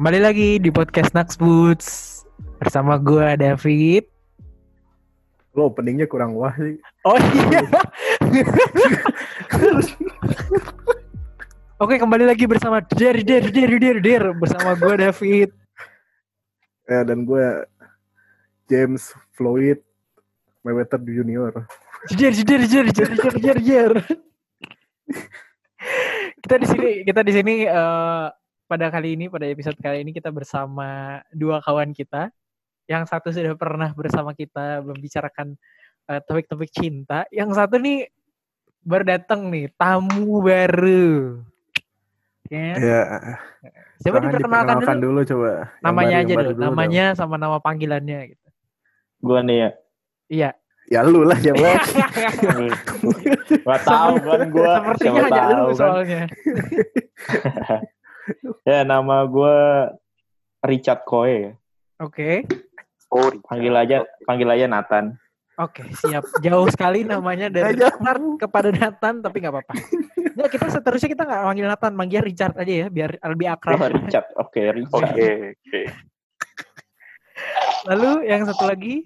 Kembali lagi di podcast Nax Boots bersama gue David. Lo openingnya kurang wah sih. Oh iya. Oke kembali lagi bersama Der Der Der Der Der bersama gue David. Ya dan gue James Floyd Mayweather Junior. Der Der Der Der Der Der Der. Kita di sini kita di sini eh, pada kali ini pada episode kali ini kita bersama dua kawan kita. Yang satu sudah pernah bersama kita membicarakan eh, topik-topik cinta. Yang satu nih baru datang nih tamu baru. Ya. Ya. Coba silahkan diperkenalkan dulu, dulu coba. Yang namanya baru- aja yang baru dulu, dong. namanya sama nama panggilannya gitu. Gua nih ya. Iya. Ya lu lah ya Bang. Gak tahu kan gua. Sepertinya aja lu soalnya. Ya nama gua Richard Koe. Oke. Oh, Panggil aja panggil aja Nathan. Oke, siap. Jauh sekali namanya dari. Nathan kepada Nathan, tapi nggak apa-apa. Ya, kita seterusnya kita nggak manggil Nathan, manggil Richard aja ya, biar lebih Oh, akrab. Richard. Oke, Richard. Oke, oke. Lalu yang satu lagi,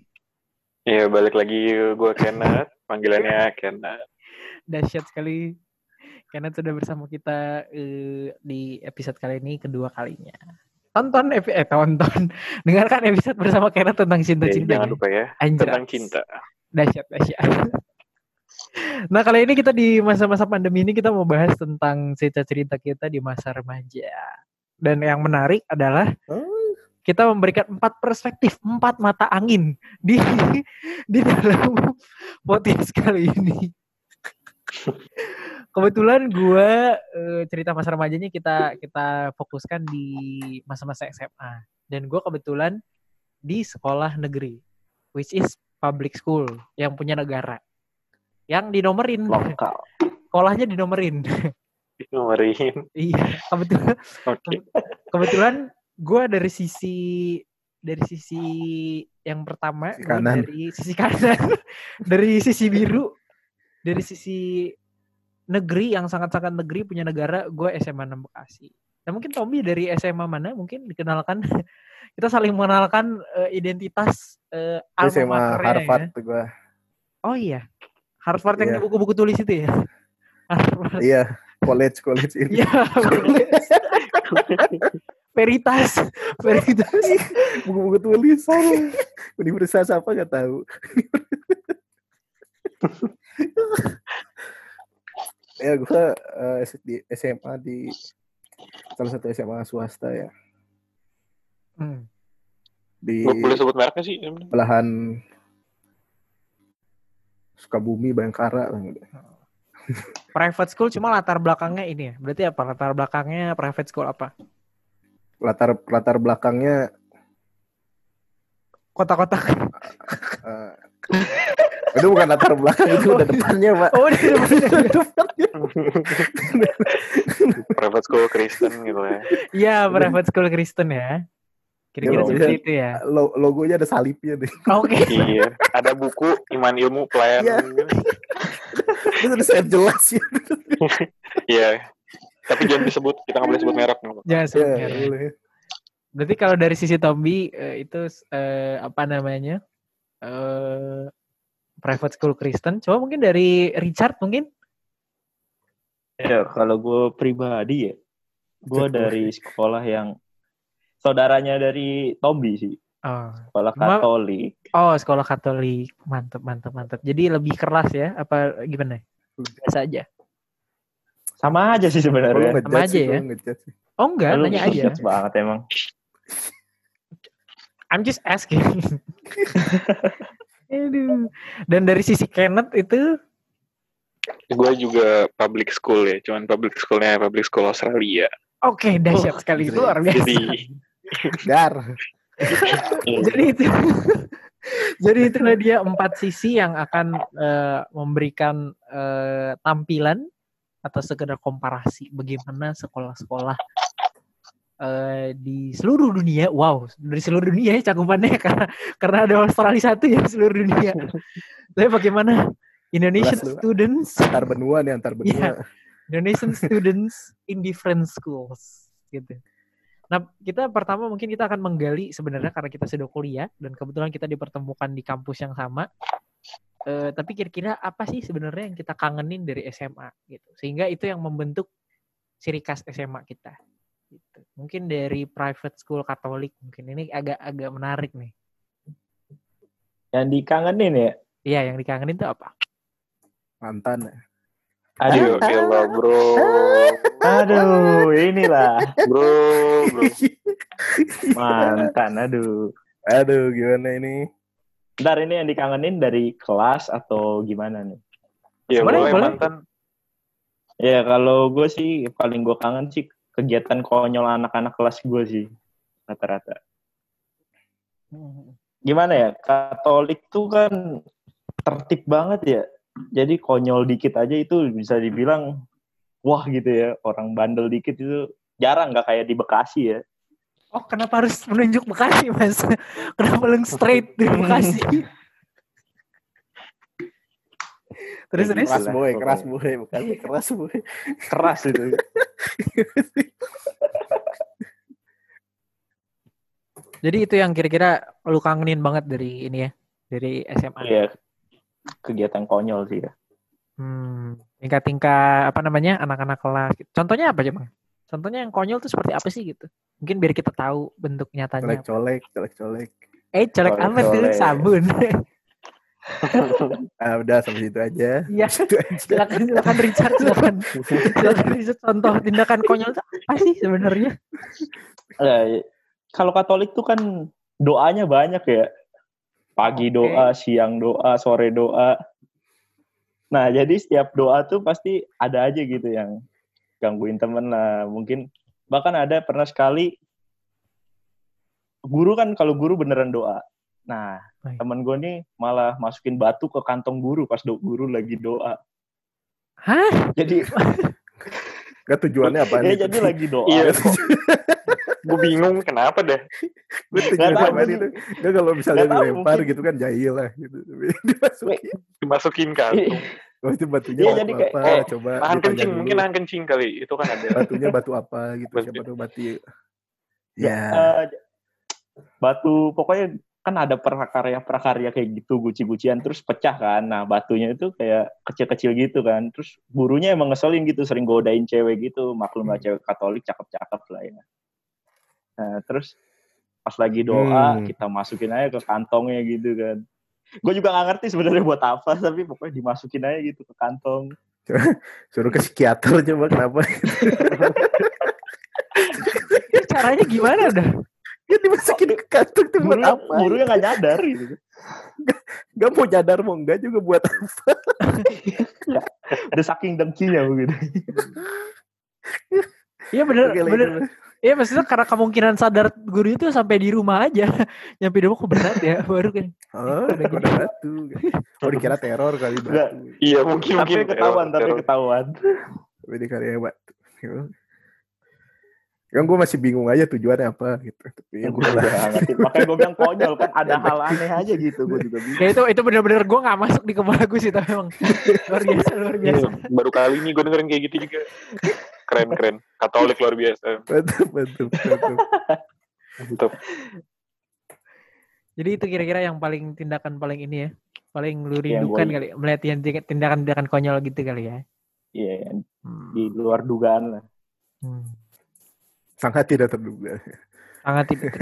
Ya, balik lagi gue Kenneth. Panggilannya Kenneth. dahsyat sekali. Kenneth sudah bersama kita eh, di episode kali ini kedua kalinya. Tonton epi- eh tonton, dengarkan episode bersama Kenneth tentang Ya, cinta-cinta. jangan lupa ya, Anjir. tentang cinta. Dahsyat, dahsyat. Nah, kali ini kita di masa-masa pandemi ini kita mau bahas tentang cerita-cerita kita di masa remaja. Dan yang menarik adalah Oh. kita memberikan empat perspektif, empat mata angin di di dalam podcast kali ini. Kebetulan gue eh, cerita masa remajanya kita kita fokuskan di masa-masa SMA dan gue kebetulan di sekolah negeri, which is public school yang punya negara, yang dinomerin, Lokal. sekolahnya dinomerin. Nomerin. iya, kebetulan Oke. kebetulan gue dari sisi dari sisi yang pertama Sisi kanan. dari sisi kanan dari sisi biru dari sisi negeri yang sangat-sangat negeri punya negara gue SMA 6 Bekasi nah mungkin Tommy dari SMA mana mungkin dikenalkan kita saling mengenalkan eh, identitas eh, alma SMA ya. Harvard tuh gue. oh iya Harvard yang Iya. di buku-buku tulis itu ya Harvard Iya. College college ini. Iya, Veritas, Veritas. Buku-buku tulisan. Universitas apa nggak tahu. Ya gue eh, di SMA di salah satu SMA swasta ya Hmm. di boleh sebut mereknya sih. belahan Sukabumi Bayangkara gitu. Private school cuma latar belakangnya ini ya. Berarti apa? Latar belakangnya private school apa? latar latar belakangnya Kota-kota. eh, itu bukan latar belakang itu udah depannya pak Oh, di depannya. Private school Kristen gitu ya. Iya, private school Kristen ya. Kira-kira Ya, seperti itu ya. Lo- logonya ada salibnya deh Oke. Iya. Ada buku Iman Ilmu Pelayanan. itu udah saya jelas ya Iya. Tapi jangan disebut. Kita nggak boleh sebut merek. Jangan sebut ya, merek. boleh. Berarti kalau dari sisi Tommy eh, itu eh, apa namanya? Private school Kristen. Coba mungkin dari Richard mungkin? Ya, kalau gue pribadi ya, gue dari sekolah yang saudaranya dari Tommy sih, Oh. sekolah Katolik. Oh, sekolah Katolik. Mantap, mantap, mantap. Jadi lebih keras ya? Apa gimana? Biasa aja. Sama aja sih sebenarnya. Sama aja sih, ya. Oh enggak, Lu nanya aja. banget emang. I'm just asking. Aduh. Dan dari sisi Kenneth itu, Gue juga public school ya. Cuman public schoolnya public school Australia. oke dahsyat sekali gila. luar biasa. Jadi gar Jadi itu, jadi itulah dia empat sisi yang akan eh, memberikan eh, tampilan atau sekedar komparasi bagaimana sekolah-sekolah eh, di seluruh dunia. Wow, dari seluruh dunia ya cakupannya karena karena ada Australia satu ya seluruh dunia. Tapi bagaimana Indonesian Jelas lu. students, antar benua nih antar benua Iya. Indonesian students in different schools gitu. Nah, kita pertama mungkin kita akan menggali sebenarnya karena kita sudah kuliah dan kebetulan kita dipertemukan di kampus yang sama. Eh, tapi kira-kira apa sih sebenarnya yang kita kangenin dari SMA gitu. Sehingga itu yang membentuk ciri khas SMA kita. Gitu. Mungkin dari private school Katolik mungkin ini agak-agak menarik nih. Yang dikangenin ya? Iya, yang dikangenin itu apa? Mantan. Aduh, gila bro. Aduh, inilah Bro, bro. mantan. Aduh. Aduh, gimana ini? Ntar ini yang dikangenin dari kelas atau gimana nih? Ya boleh, boleh. mantan. Ya kalau gue sih paling gue kangen sih kegiatan konyol anak-anak kelas gue sih rata-rata. Gimana ya? Katolik tuh kan tertib banget ya. Jadi konyol dikit aja itu bisa dibilang wah gitu ya. Orang bandel dikit itu jarang nggak kayak di Bekasi ya. Oh, kenapa harus menunjuk Bekasi, Mas? Kenapa lu straight di Bekasi? terus terus Keras boy, pokoknya. keras boy, bukan keras boy. Keras itu. jadi itu yang kira-kira lu kangenin banget dari ini ya, dari SMA. Iya. Kegiatan konyol sih ya. Hmm, tingkat-tingkat apa namanya anak-anak kelas. Contohnya apa coba? Contohnya yang konyol tuh seperti apa sih gitu? Mungkin biar kita tahu bentuk nyatanya. Colek-colek, colek-colek. Eh, colek apa tuh Colek-colek. sabun? Ah, udah sampai situ aja. Iya. Situ aja. silakan silakan Richard silakan. silakan Richard contoh tindakan konyol itu apa sih sebenarnya? Eh, kalau Katolik tuh kan doanya banyak ya. Pagi Oke. doa, siang doa, sore doa. Nah, jadi setiap doa tuh pasti ada aja gitu yang gangguin temen lah. Mungkin bahkan ada pernah sekali guru kan kalau guru beneran doa. Nah, Baik. temen gue nih malah masukin batu ke kantong guru pas do- guru lagi doa. Hah? Jadi, Gak tujuannya apa ya nih? jadi lagi doa. Iya. kok. Gue bingung kenapa dah. Gue tujuannya tahu apa nih? Gak kalau misalnya tahu, dilempar mungkin. gitu kan jahil lah gitu. Dimasukin. Dimasukin kantung. Oh itu batunya Iya, batu jadi kayak- apa? Oh, Coba Nahan kencing, dulu. mungkin nahan kencing kali. Itu kan ada. Batunya batu apa gitu. Batu- Siapa tuh batu. Ya, Ya. eh, batu pokoknya kan ada prakarya-prakarya kayak gitu guci-gucian terus pecah kan. Nah, batunya itu kayak kecil-kecil gitu kan. Terus gurunya emang ngeselin gitu, sering godain cewek gitu. Maklum lah Hmm. cewek Katolik cakep-cakep lah ya. Nah, terus pas lagi doa Hmm. kita masukin aja ke kantongnya gitu kan. Gue juga gak ngerti sebenarnya buat apa, tapi pokoknya dimasukin aja gitu ke kantong. Suruh ke psikiater coba kenapa? Caranya gimana dah? Ya dimasukin ke kantong tuh buat apa? gurunya gak nyadar gitu. Gak mau nyadar mau enggak juga buat apa? Udah saking dengkinya begitu. Iya bener Oke, bener. Iya maksudnya karena kemungkinan sadar guru itu sampai di rumah aja. Nyampe di rumah kok berat ya baru kan. Oh, Udah udah batu. Oh dikira teror kali Enggak. batu. Iya, mungkin Tapi mungkin. ketahuan, teror- tapi ketahuan. Tapi dikira batu. Kan gue masih bingung aja tujuannya apa gitu. Tapi ya gue udah ngerti. Makanya gue bilang konyol kan ada hal aneh aja gitu. Gue juga bingung. Ya itu itu bener-bener gue nggak masuk di kepala gue sih tapi emang luar biasa luar biasa. Iya, Baru kali ini gue dengerin kayak gitu juga. Keren, keren. Katolik luar biasa. Mantap, mantap, mantap. Mantap. Jadi itu kira-kira yang paling tindakan paling ini ya. Paling lu Yang rindukan gua- kali melihat yang tindakan-tindakan konyol gitu kali ya. Iya, Hmm. di luar dugaan lah. Hmm. Sangat tidak terduga. Sangat tidak.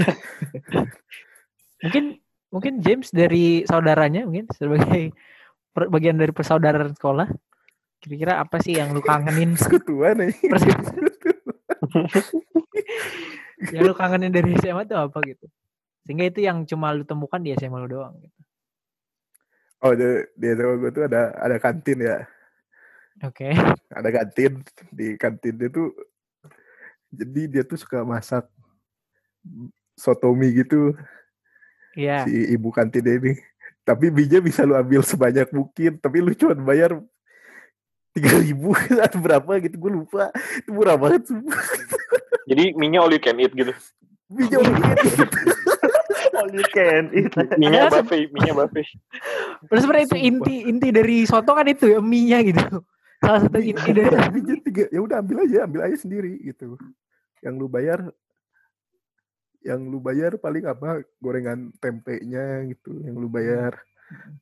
mungkin mungkin James dari saudaranya mungkin sebagai bagian dari persaudaraan sekolah. Kira-kira apa sih yang lu kangenin? Sekutuan aja. yang lu kangenin dari SMA tuh apa gitu? Sehingga itu yang cuma lu temukan di SMA lu doang gitu. Oh, di, di SMA gue tuh ada ada kantin ya. Oke. Ada kantin. Di kantin itu jadi dia tuh suka masak sotomi gitu Iya. si ibu kantin ini. Tapi bija bisa lu ambil sebanyak mungkin, tapi lu cuma bayar tiga ribu atau berapa gitu, gue lupa. Itu murah banget. Jadi minyak all you can eat gitu. Bija mungkin gitu. All you can eat. Minyak buffet, minyak buffet. Terus sebenarnya itu inti inti dari soto kan itu ya mie-nya gitu. Salah satu inti dari bija tiga, ya udah ambil aja, ambil aja sendiri gitu. Yang lu bayar yang lu bayar paling apa? Gorengan tempenya gitu yang lu bayar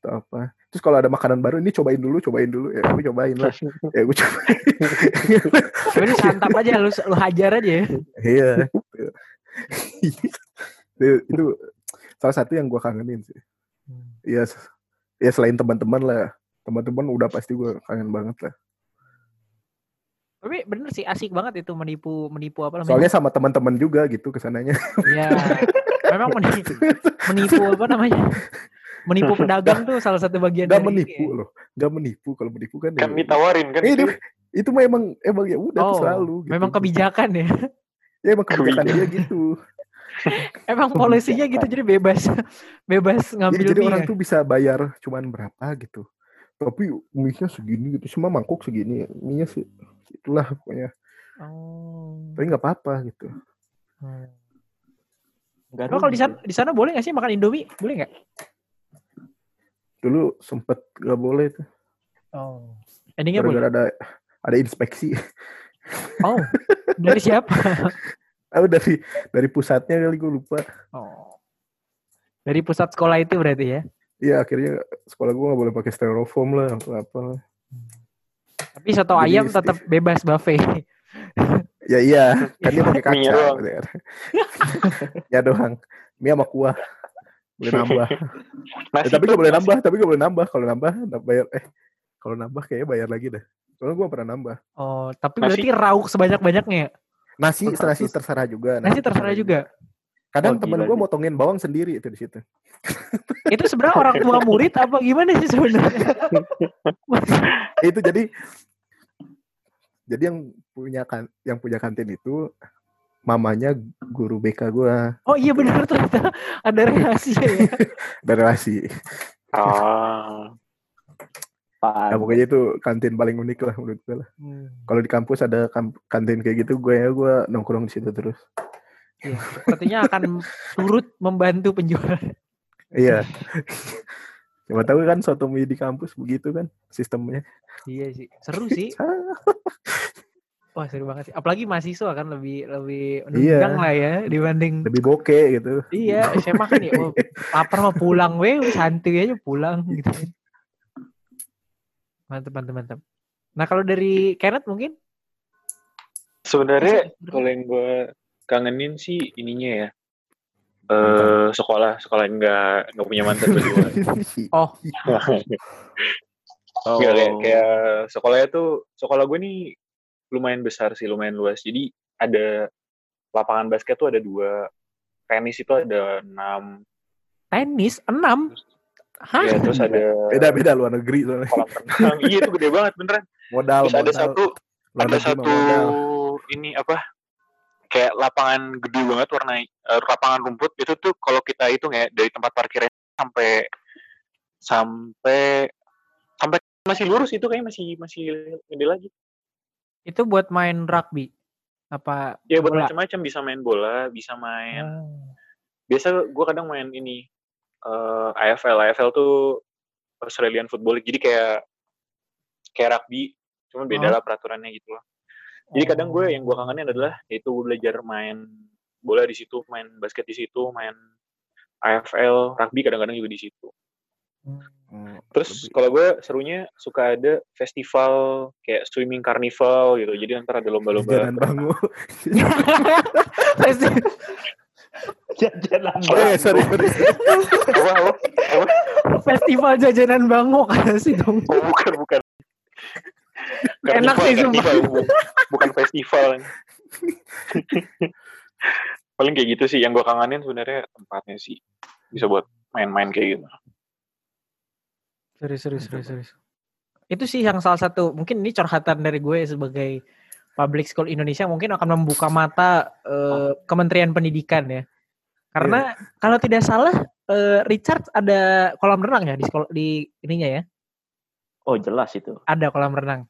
atau apa. Terus kalau ada makanan baru ini cobain dulu cobain dulu. Ya gue cobain lah. Ya gue cobain. Ini santap aja lu lu hajar aja ya. iya. Itu, itu salah satu yang gue kangenin sih. Iya, s- ya selain teman-teman lah, teman-teman udah pasti gue kangen banget lah. Tapi bener sih asik banget itu menipu menipu apa namanya? Soalnya sama teman-teman juga gitu ke sananya. Iya. Memang menipu, menipu apa namanya? Menipu pedagang tuh salah satu bagian Gak dari menipu ini ya. loh, gak menipu kalau menipu kan. Kan ya- ditawarin kan Eh, itu. itu, mah emang emang ya udah Oh, selalu. Gitu. memang kebijakan ya. Ya emang kebijakan Kebijakan. dia gitu. Emang polisinya gitu jadi bebas bebas Jadi, ngambil jadi mie orang ya. tuh bisa bayar cuman berapa gitu. Tapi mie-nya segini gitu, cuma mangkok segini. Mie-nya sih itulah pokoknya. Oh. Tapi nggak apa-apa gitu. Hmm. Nggak Lo kalau di sana di sana boleh nggak sih makan Indomie? Boleh nggak? Dulu sempet gak boleh tuh. Oh. Endingnya boleh. Gara-gara ada ada inspeksi. Oh. Dari siapa? Oh dari dari pusatnya kali gue lupa. Oh. Dari pusat sekolah itu berarti ya. Iya akhirnya sekolah gue nggak boleh pakai styrofoam lah atau apa lah. Tapi soto Jadi ayam tetap bebas buffet. Ya iya kan dia pakai Mie kaca. doang. gitu kan. ya doang. Mie sama kuah. Boleh nambah. Eh, tapi gak boleh nambah, tapi gak boleh nambah. Kalau nambah, nambah bayar eh kalau nambah kayaknya bayar lagi dah. Soalnya gue pernah nambah. Oh, tapi Nasi. berarti rauk sebanyak-banyaknya ya? Nasi, nasi terserah juga. Nasi terserah juga. Kadang Oh, temen gue motongin bawang sendiri itu di situ. Itu sebenarnya orang tua murid apa gimana sih sebenarnya? Itu jadi jadi yang punya kan yang punya kantin itu mamanya guru BK gue Oh iya benar ternyata ada relasi ya. ada relasi. Ah. Nah, Pan. pokoknya itu kantin paling unik lah menurut gue lah. Hmm. Kalau di kampus ada kantin kayak gitu, gue ya gue nongkrong di situ terus. Iya, sepertinya akan turut membantu penjualan. Iya. Coba tahu kan soto mie di kampus begitu kan sistemnya. Iya sih, seru sih. Wah seru banget sih. Apalagi mahasiswa kan lebih lebih Iya. nunggang lah ya dibanding. Lebih bokeh gitu. Iya, saya makan ya. Oh, lapar mah pulang, weh santuy aja pulang gitu. Mantep, mantep, mantep. Nah kalau dari Kenneth mungkin? Sebenarnya kalau yang gue kangenin sih ininya ya. Eh sekolah, sekolah nggak nggak punya mantan berdua. Oh, Oh. Nggak, kayak, kayak sekolahnya tuh sekolah gue nih lumayan besar sih, lumayan luas. Jadi ada lapangan basket tuh ada dua, tenis itu ada enam, tenis enam. Hah? ya terus ada Beda-beda luar negeri soalnya. kolam renang. iya itu gede banget beneran. Modal, Terus ada modal. satu Luar ada negeri mah satu modal. ini apa kayak lapangan gede banget warna eh, lapangan rumput itu tuh kalau kita hitung ya dari tempat parkirnya sampai sampai sampai masih lurus itu kayaknya masih masih gede lagi Itu buat main rugby. Apa? ya buat macam-macam bisa main bola bisa main Ah. biasa gue kadang main ini eh, AFL AFL tuh Australian Football League jadi kayak kayak rugby cuma beda Oh. lah peraturannya gitu loh Jadi kadang gue yang gue kangenin adalah yaitu gue belajar main bola di situ, main basket di situ, main AFL, rugby kadang-kadang juga di situ. Hmm, Terus lebih- kalau gue serunya suka ada festival kayak swimming carnival gitu. Jadi ntar ada lomba-lomba. Jajanan bangu. Festi- Jajanan sorry, sorry. apa, apa? Apa? Festival jajanan bangok sih dong. Oh, bukan, bukan. Enak sih, sumpah. carnival, bu- bukan festival. Paling kayak gitu sih. Yang gue kangenin sebenarnya tempatnya sih. Bisa buat main-main kayak gitu. Serius, serius, serius, serius. Itu sih yang salah satu, mungkin ini curhatan dari gue sebagai public school Indonesia mungkin akan membuka mata eh, Kementerian Pendidikan ya. Karena kalau tidak salah eh, Richard ada kolam renang ya di sekolah di ininya ya. Oh jelas itu. Ada kolam renang.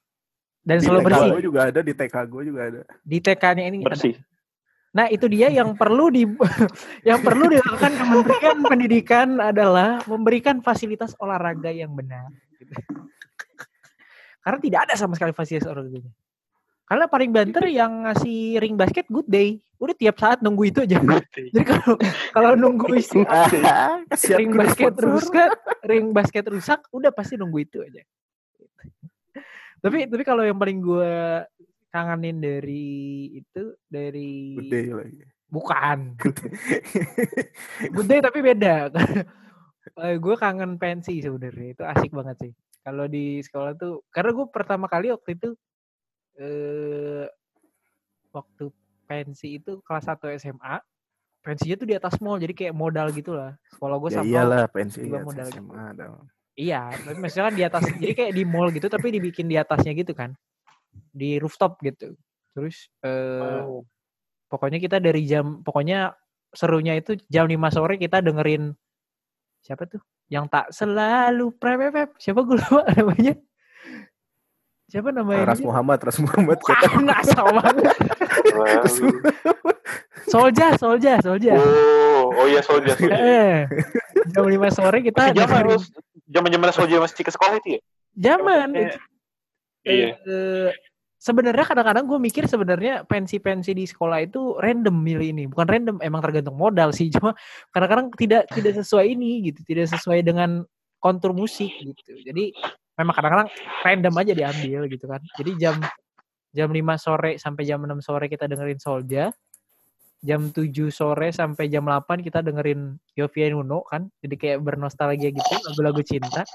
Dan Di selalu TK bersih. gue juga ada, di TK gue juga ada. Di TK-nya ini ada. Bersih. Nah, itu dia yang perlu di yang perlu dilakukan Kementerian Pendidikan adalah memberikan fasilitas olahraga yang benar. gitu. Karena tidak ada sama sekali fasilitas olahraganya. Karena paling banter yang ngasih ring basket good day. Udah tiap saat nunggu itu aja. Jadi kalau kalau nunggu isi ring basket rusak, ring basket rusak, udah pasti nunggu itu aja. Tapi tapi kalau yang paling gue kangenin dari itu dari Gede lagi. bukan good day tapi beda. gue kangen pensi sebenarnya itu asik banget sih. Kalau di sekolah tuh karena gue pertama kali waktu itu eh waktu pensi itu kelas 1 SMA pensinya tuh di atas mall jadi kayak modal gitu lah sekolah gue Ya sama iyalah pensi ya, modal gitu. SMA dong. Iya, tapi maksudnya kan di atas, jadi kayak di mall gitu, tapi dibikin di atasnya gitu kan, di rooftop gitu. Terus eh, Oh. pokoknya kita dari jam, pokoknya serunya itu jam 5 sore kita dengerin siapa tuh? Yang tak selalu prepep, siapa gue lupa namanya? Siapa namanya? Ras Muhammad, Ras Muhammad. Bukan, asal banget. Lalu. Solja, Solja, Solja. Oh, oh iya. Soldier. Jam 5 sore kita Masih zaman dengerin harus zaman-zaman Soldier masih ke sekolah itu ya? zaman. Eh, Iya. eh, sebenarnya kadang-kadang gue mikir sebenarnya pensi-pensi di sekolah itu random milih ini. Bukan random emang tergantung modal sih. Cuma kadang-kadang tidak tidak sesuai ini gitu. Tidak sesuai dengan kontur musik gitu. Jadi memang kadang-kadang random aja diambil gitu kan. Jadi jam jam 5 sore sampai jam 6 sore kita dengerin Solja jam 7 sore sampai jam 8 kita dengerin Yovie Nuno kan jadi kayak bernostalgia gitu lagu-lagu cinta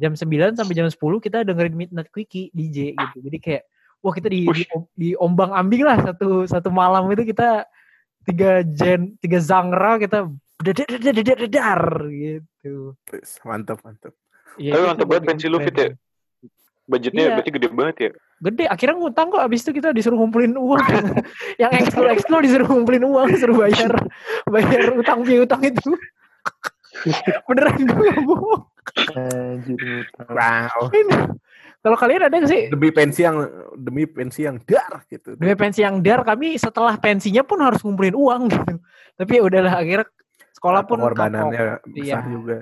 jam 9 sampai jam 10 kita dengerin Midnight Quickie DJ gitu. Jadi kayak wah kita di, di, di ombang ambing lah satu satu malam itu kita tiga gen tiga genre kita dedar gitu. Mantap, mantap. Ya, Tapi mantap banget bagi pensi lu fit ya. Budgetnya Iya. berarti gede banget ya. Gede, akhirnya ngutang kok abis itu kita disuruh ngumpulin uang. yang ekskul ekskul disuruh ngumpulin uang, disuruh bayar bayar utang piutang itu. Beneran gue nggak bohong. Wow. Kalau kalian ada nggak sih Demi pensi yang demi pensi yang dar gitu. Demi pensi yang dar kami setelah pensinya pun harus ngumpulin uang gitu. Tapi ya udahlah akhirnya sekolah pun pengorbanannya besar Iya. juga.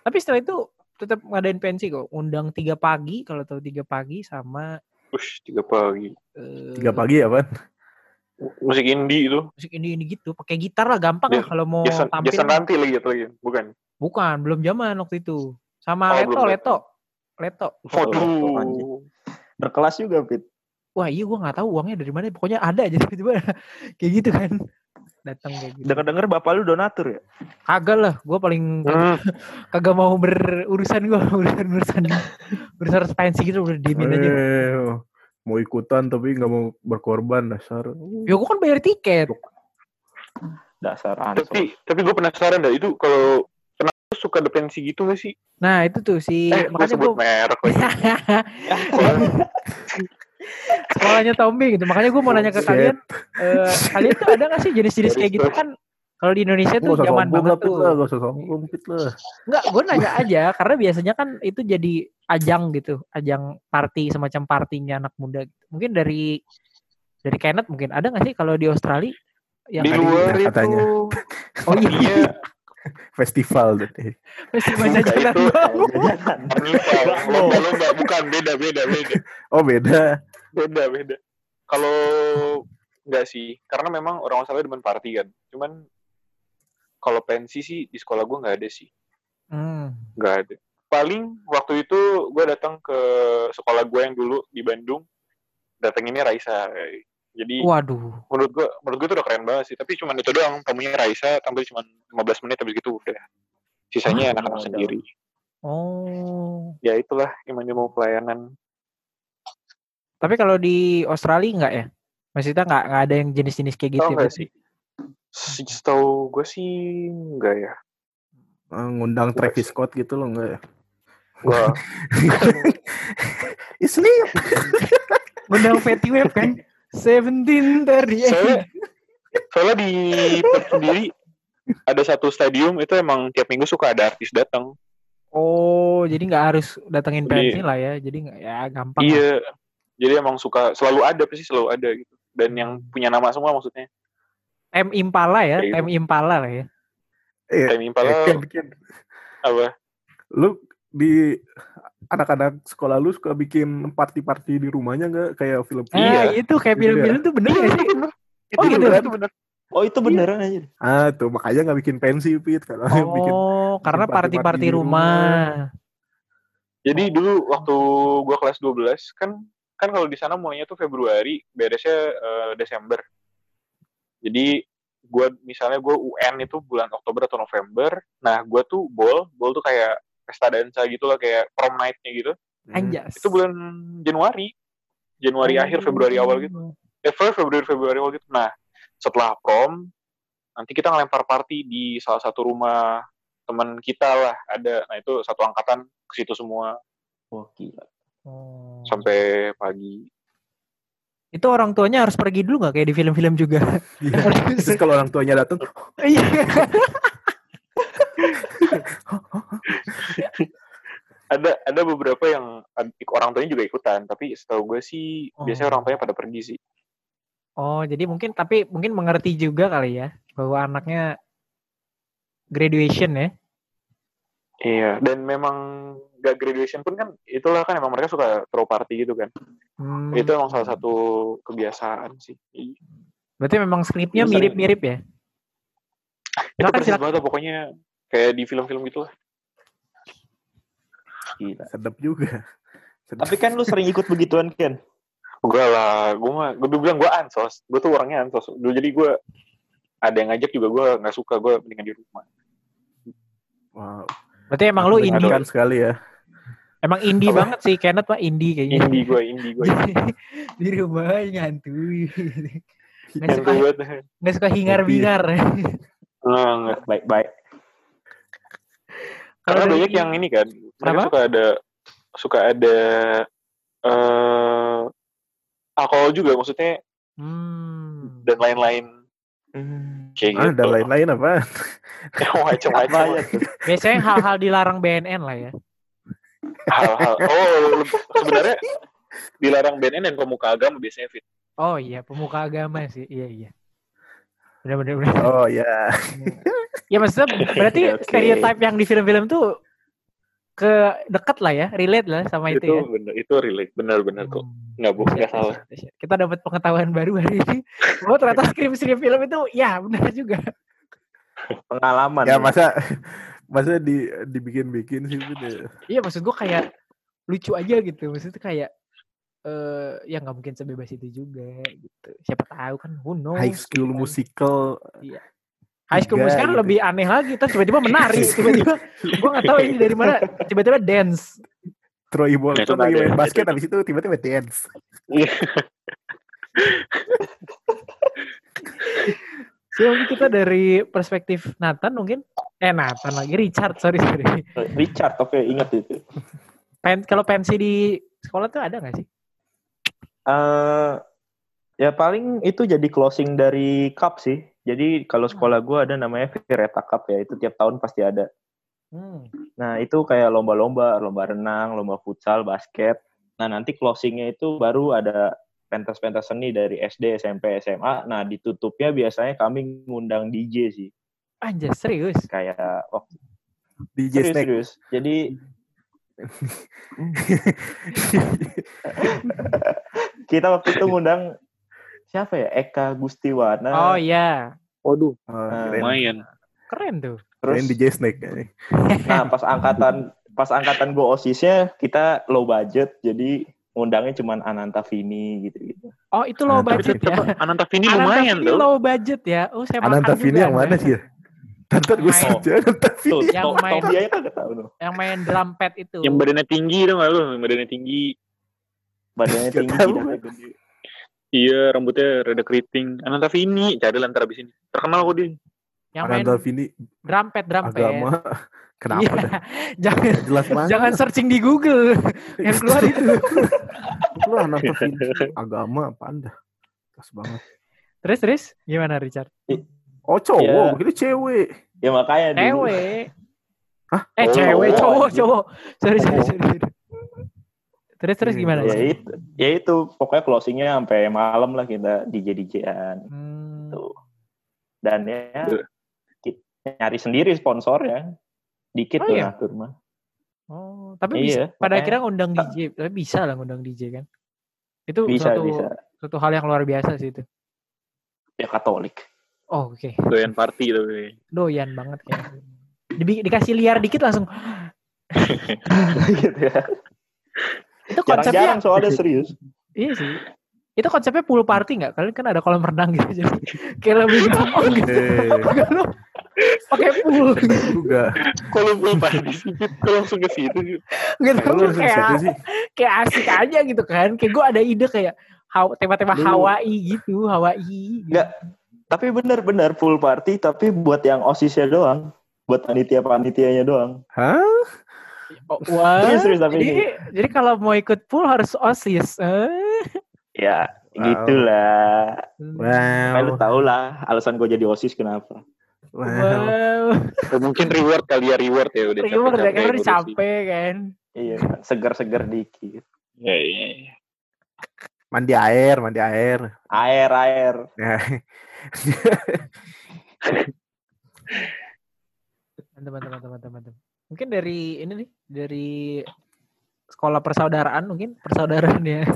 Tapi setelah itu tetap ngadain pensi kok. Undang tiga pagi kalau tahu tiga pagi sama Ush, tiga pagi. eh, Tiga pagi ya, Pan? Musik indie itu. musik ini ini gitu. Pakai gitar lah gampang lah Jas- kalau mau Jason, tampil. Jason nanti lagi atau lagi? Bukan. Bukan, belum zaman waktu itu. Sama Oh, Leto, Leto. Leto. Waduh. Berkelas juga, Fit. Wah iya gue nggak tahu uangnya dari mana. Pokoknya ada aja tiba-tiba kayak gitu kan. Datang kayak gitu. Dengar-dengar bapak lu donatur ya? Kagak lah, gue paling Hmm. kagak mau berurusan gue urusan urusan urusan pensi gitu udah diemin aja mau ikutan tapi nggak mau berkorban dasar. ya gue kan bayar tiket Dasar ansos. Tapi tapi gue penasaran dah itu kalau kenapa suka ada pensi gitu gak sih? nah itu tuh si Eh, gue makanya sebut gue merek. sekolahnya Tommy gitu makanya gue mau nanya ke kalian eh, kalian tuh ada gak sih jenis-jenis kayak gitu kan kalau di Indonesia tuh Gak usah zaman sombong banget tuh lah. Gak usah sombong, Pit lah. Enggak, gue nanya aja karena biasanya kan itu jadi ajang gitu, ajang party semacam partinya anak muda. gitu. Mungkin dari dari Kenneth mungkin ada nggak sih kalau di Australia yang Di luar itu katanya. Oh iya, Iya, Festival deh. festival jajanan itu-. Carnival. Lomba-lomba bukan beda beda beda. Oh beda. Beda beda. Kalau enggak sih, karena memang orang Australia demen party kan. Cuman kalau pensi sih di sekolah gue nggak ada sih, Hmm. nggak ada. Paling waktu itu gue datang ke sekolah gue yang dulu di Bandung, datang ini Raisa. Jadi Waduh, menurut gue menurut gue itu udah keren banget sih. Tapi cuman itu doang, tamunya Raisa tampil cuma 15 menit habis gitu udah. Sisanya Ah, anak-anak udah. sendiri. oh. Ya itulah ilmu pelayanan. Tapi kalau di Australia enggak ya? Maksudnya nggak nggak ada yang jenis-jenis kayak gitu ya? nggak sih? Se- Setahu gue sih enggak ya. Eh, Ngundang Travis Scott gitu loh enggak ya? Wah, Sleep. Ngundang Fatty Web kan? Seventeen dari soalnya soalnya di Perth sendiri ada satu stadium itu emang tiap minggu suka ada artis datang. Oh, jadi nggak harus datengin pensi lah ya. Jadi nggak ya gampang. lah. Iya. Jadi emang suka selalu ada pasti selalu ada gitu. Dan yang punya nama semua maksudnya. M Impala ya, Kayak gitu. M Impala lah ya. Iya. Time Impala Ken, Ken. apa? Lu di anak-anak sekolah lu suka bikin party-party di rumahnya nggak kayak film Ah, Iya. itu kayak ya. film-film tuh bener gak sih? Itu Oh, gitu. bener, itu bener. Oh itu beneran aja. ah tuh makanya nggak bikin pensi pit kalau yang bikin Oh, karena party-party di rumah. Jadi dulu waktu gua kelas 12 kan kan kalau di sana mulainya tuh Februari, beresnya eh, Desember. Jadi gua misalnya gua UN itu bulan Oktober atau November. Nah, gua tuh bol, bol tuh kayak pesta dansa gitu lah kayak prom night-nya gitu. Hmm. Anjas. Itu bulan Januari. Januari akhir, Februari awal gitu. Eh, Februari Februari awal gitu. Nah, setelah prom nanti kita ngelempar party di salah satu rumah teman kita lah ada. Nah, itu satu angkatan ke situ semua Wah gila. Oh. sampai pagi. Itu orang tuanya harus pergi dulu nggak kayak di film-film juga? Iya. Terus kalau orang tuanya datang, Iya. ada ada beberapa yang orang tuanya juga ikutan tapi setahu gue sih Oh. biasanya orang tuanya pada pergi sih Oh, jadi mungkin tapi mungkin mengerti juga kali ya bahwa anaknya graduation ya. iya dan memang gak graduation pun kan itulah kan emang mereka suka throw party gitu kan Hmm. itu emang salah satu kebiasaan sih. Berarti memang skripnya mirip-mirip ya? itu Silakan, persis silakan. banget pokoknya kayak di film-film gitu lah Gila. sedap juga. Sedap. Tapi kan lu sering ikut begituan Ken. gue lah gue mah gue bilang gue ansos gue tuh orangnya ansos dulu jadi gue ada yang ngajak juga gue nggak suka gue mendingan di rumah Wow. Berarti emang lu indie. Sekali ya. Emang indie Apa? banget sih Kenneth mah indie kayaknya. indie gue indie gue di rumah nyantui. Nggak suka, nggak suka hingar-bingar. nggak Baik-baik. Kalau karena dari- banyak yang ini kan mereka Kenapa? suka ada suka ada eh alkohol juga maksudnya Hmm. dan lain-lain kayak Ah, gitu dan lain-lain apa? macam-macam ya? Biasanya hal-hal dilarang BNN lah ya. Hal-hal oh sebenarnya dilarang BNN dan pemuka agama biasanya fit Oh iya, pemuka agama sih. Iya iya. Benar-benar. benar. Oh ya. Ya maksudnya berarti Oke. stereotip yang di film-film tuh ke dekat lah ya, relate lah sama itu, itu ya. bener itu relate benar-benar kok Hmm. nggak bu nggak salah. Kita dapat pengetahuan baru hari ini. Oh ternyata skrip-skrip film itu ya benar juga. Pengalaman. Ya masa masa di dibikin-bikin sih ya. Iya maksud gua kayak lucu aja gitu. Maksudnya kayak eh ya nggak mungkin sebebas itu juga gitu. Siapa tahu kan who knows. High School gitu kan. Musical. High School Musical kan gitu. lebih aneh lagi. Terus tiba-tiba menari. Tiba-tiba gua nggak tahu ini dari mana. Tiba-tiba dance. Troy Bolton Itu lagi main basket habis itu tiba-tiba dance. Mungkin kita dari perspektif Nathan mungkin. Eh Nathan lagi Richard sorry sorry. Richard, oke ingat itu. Pen, kalau pensi di sekolah tuh ada nggak sih? eh ya paling itu jadi closing dari cup sih. Jadi kalau sekolah gua ada namanya Vireta Cup ya, itu tiap tahun pasti ada. Hmm. Nah itu kayak lomba-lomba, lomba renang, lomba futsal, basket. Nah nanti closingnya itu baru ada pentas-pentas seni dari SD, SMP, SMA. Nah ditutupnya biasanya kami ngundang DJ sih, Anjir serius. kayak waktu DJ serius, Snake. serius. Jadi kita waktu itu ngundang siapa ya Eka Gustiwana. Oh iya, waduh Oh, Nah, keren. lumayan keren tuh. Terus Keren DJ Snake. Nah, pas angkatan pas angkatan gue osisnya kita low budget, jadi ngundangnya cuman Ananta Vini gitu-gitu. Oh itu low Ananta budget ya. Ananta Vini Ananta lumayan Vini tuh low budget ya. Oh saya makan Ananta Vini juga yang mana Anda. sih? Tantan gue Main. saja Ananta Vini. Yang yang main- main... dia kagak tahu tuh. Yang main drum pad itu. yang badannya tinggi nggak lu yang badannya tinggi Badannya tinggi tahu. dan gede. iya rambutnya rada keriting Ananta Vini cari lantar abis ini terkenal kok dia yang main Ananta Vini drum pad drum pad. agama. Kenapa Iya. dah? jangan Jelas banget. jangan searching di Google. yang keluar itu. Lu Ananta Vini agama apa anda? Pas banget. Terus terus gimana Richard? Oh cowok, Iya. begini cewek. Ya makanya dulu. Cewek. Hah? Eh Oh, cewek cowok cowok. Sorry sorry Oh. sorry. sorry. Terus terus Iya, gimana? Ya Richard? itu, ya itu pokoknya closingnya sampai malam lah kita DJ DJan Hmm. tuh. Dan ya ki- nyari sendiri sponsor ya. Dikit Oh, tuh iya? ngatur mah. Oh, tapi bisa, Iya, pada makanya- akhirnya ngundang DJ, tapi bisa lah ngundang DJ kan. Itu Bisa, suatu, bisa. suatu hal yang luar biasa sih itu. Ya Katolik. Oh, oke. Doyan party tapi. Doyan banget ya. Dibi- dikasih liar dikit langsung. gitu ya. Itu konsepnya Jarang-jarang soalnya serius. Iya sih. Itu konsepnya pool party nggak? Kalian kan ada kolam renang gitu jadi kayak lebih gampang gitu. Kalau pakai pool juga. Kalau belum party sih, kok langsung ke situ gitu Lu langsung ke situ kayak sih. kayak asik aja gitu kan. Kayak gue ada ide kayak tema-tema Hawaii gitu, Hawaii. Gitu. Nggak. Tapi benar-benar full party tapi buat yang osisnya doang. Buat panitia-panitianya doang. Hah? Oh, wah. Serius, serius, tapi jadi, ini. jadi kalau mau ikut pool harus osis. Eh. Ya, Wow. gitulah. Wow. Kan lu tau lah alasan gue jadi osis kenapa. Wow. Wow. Mungkin reward kali ya reward ya udah Reward ya, karena udah ngurusin. capek kan. Iya, segar-segar dikit. Ya, iya, iya. Mandi air, mandi air. Air, air. Mantap, mantap, mantap, mantap, mantap. Mungkin dari ini nih, dari sekolah persaudaraan mungkin persaudaraan ya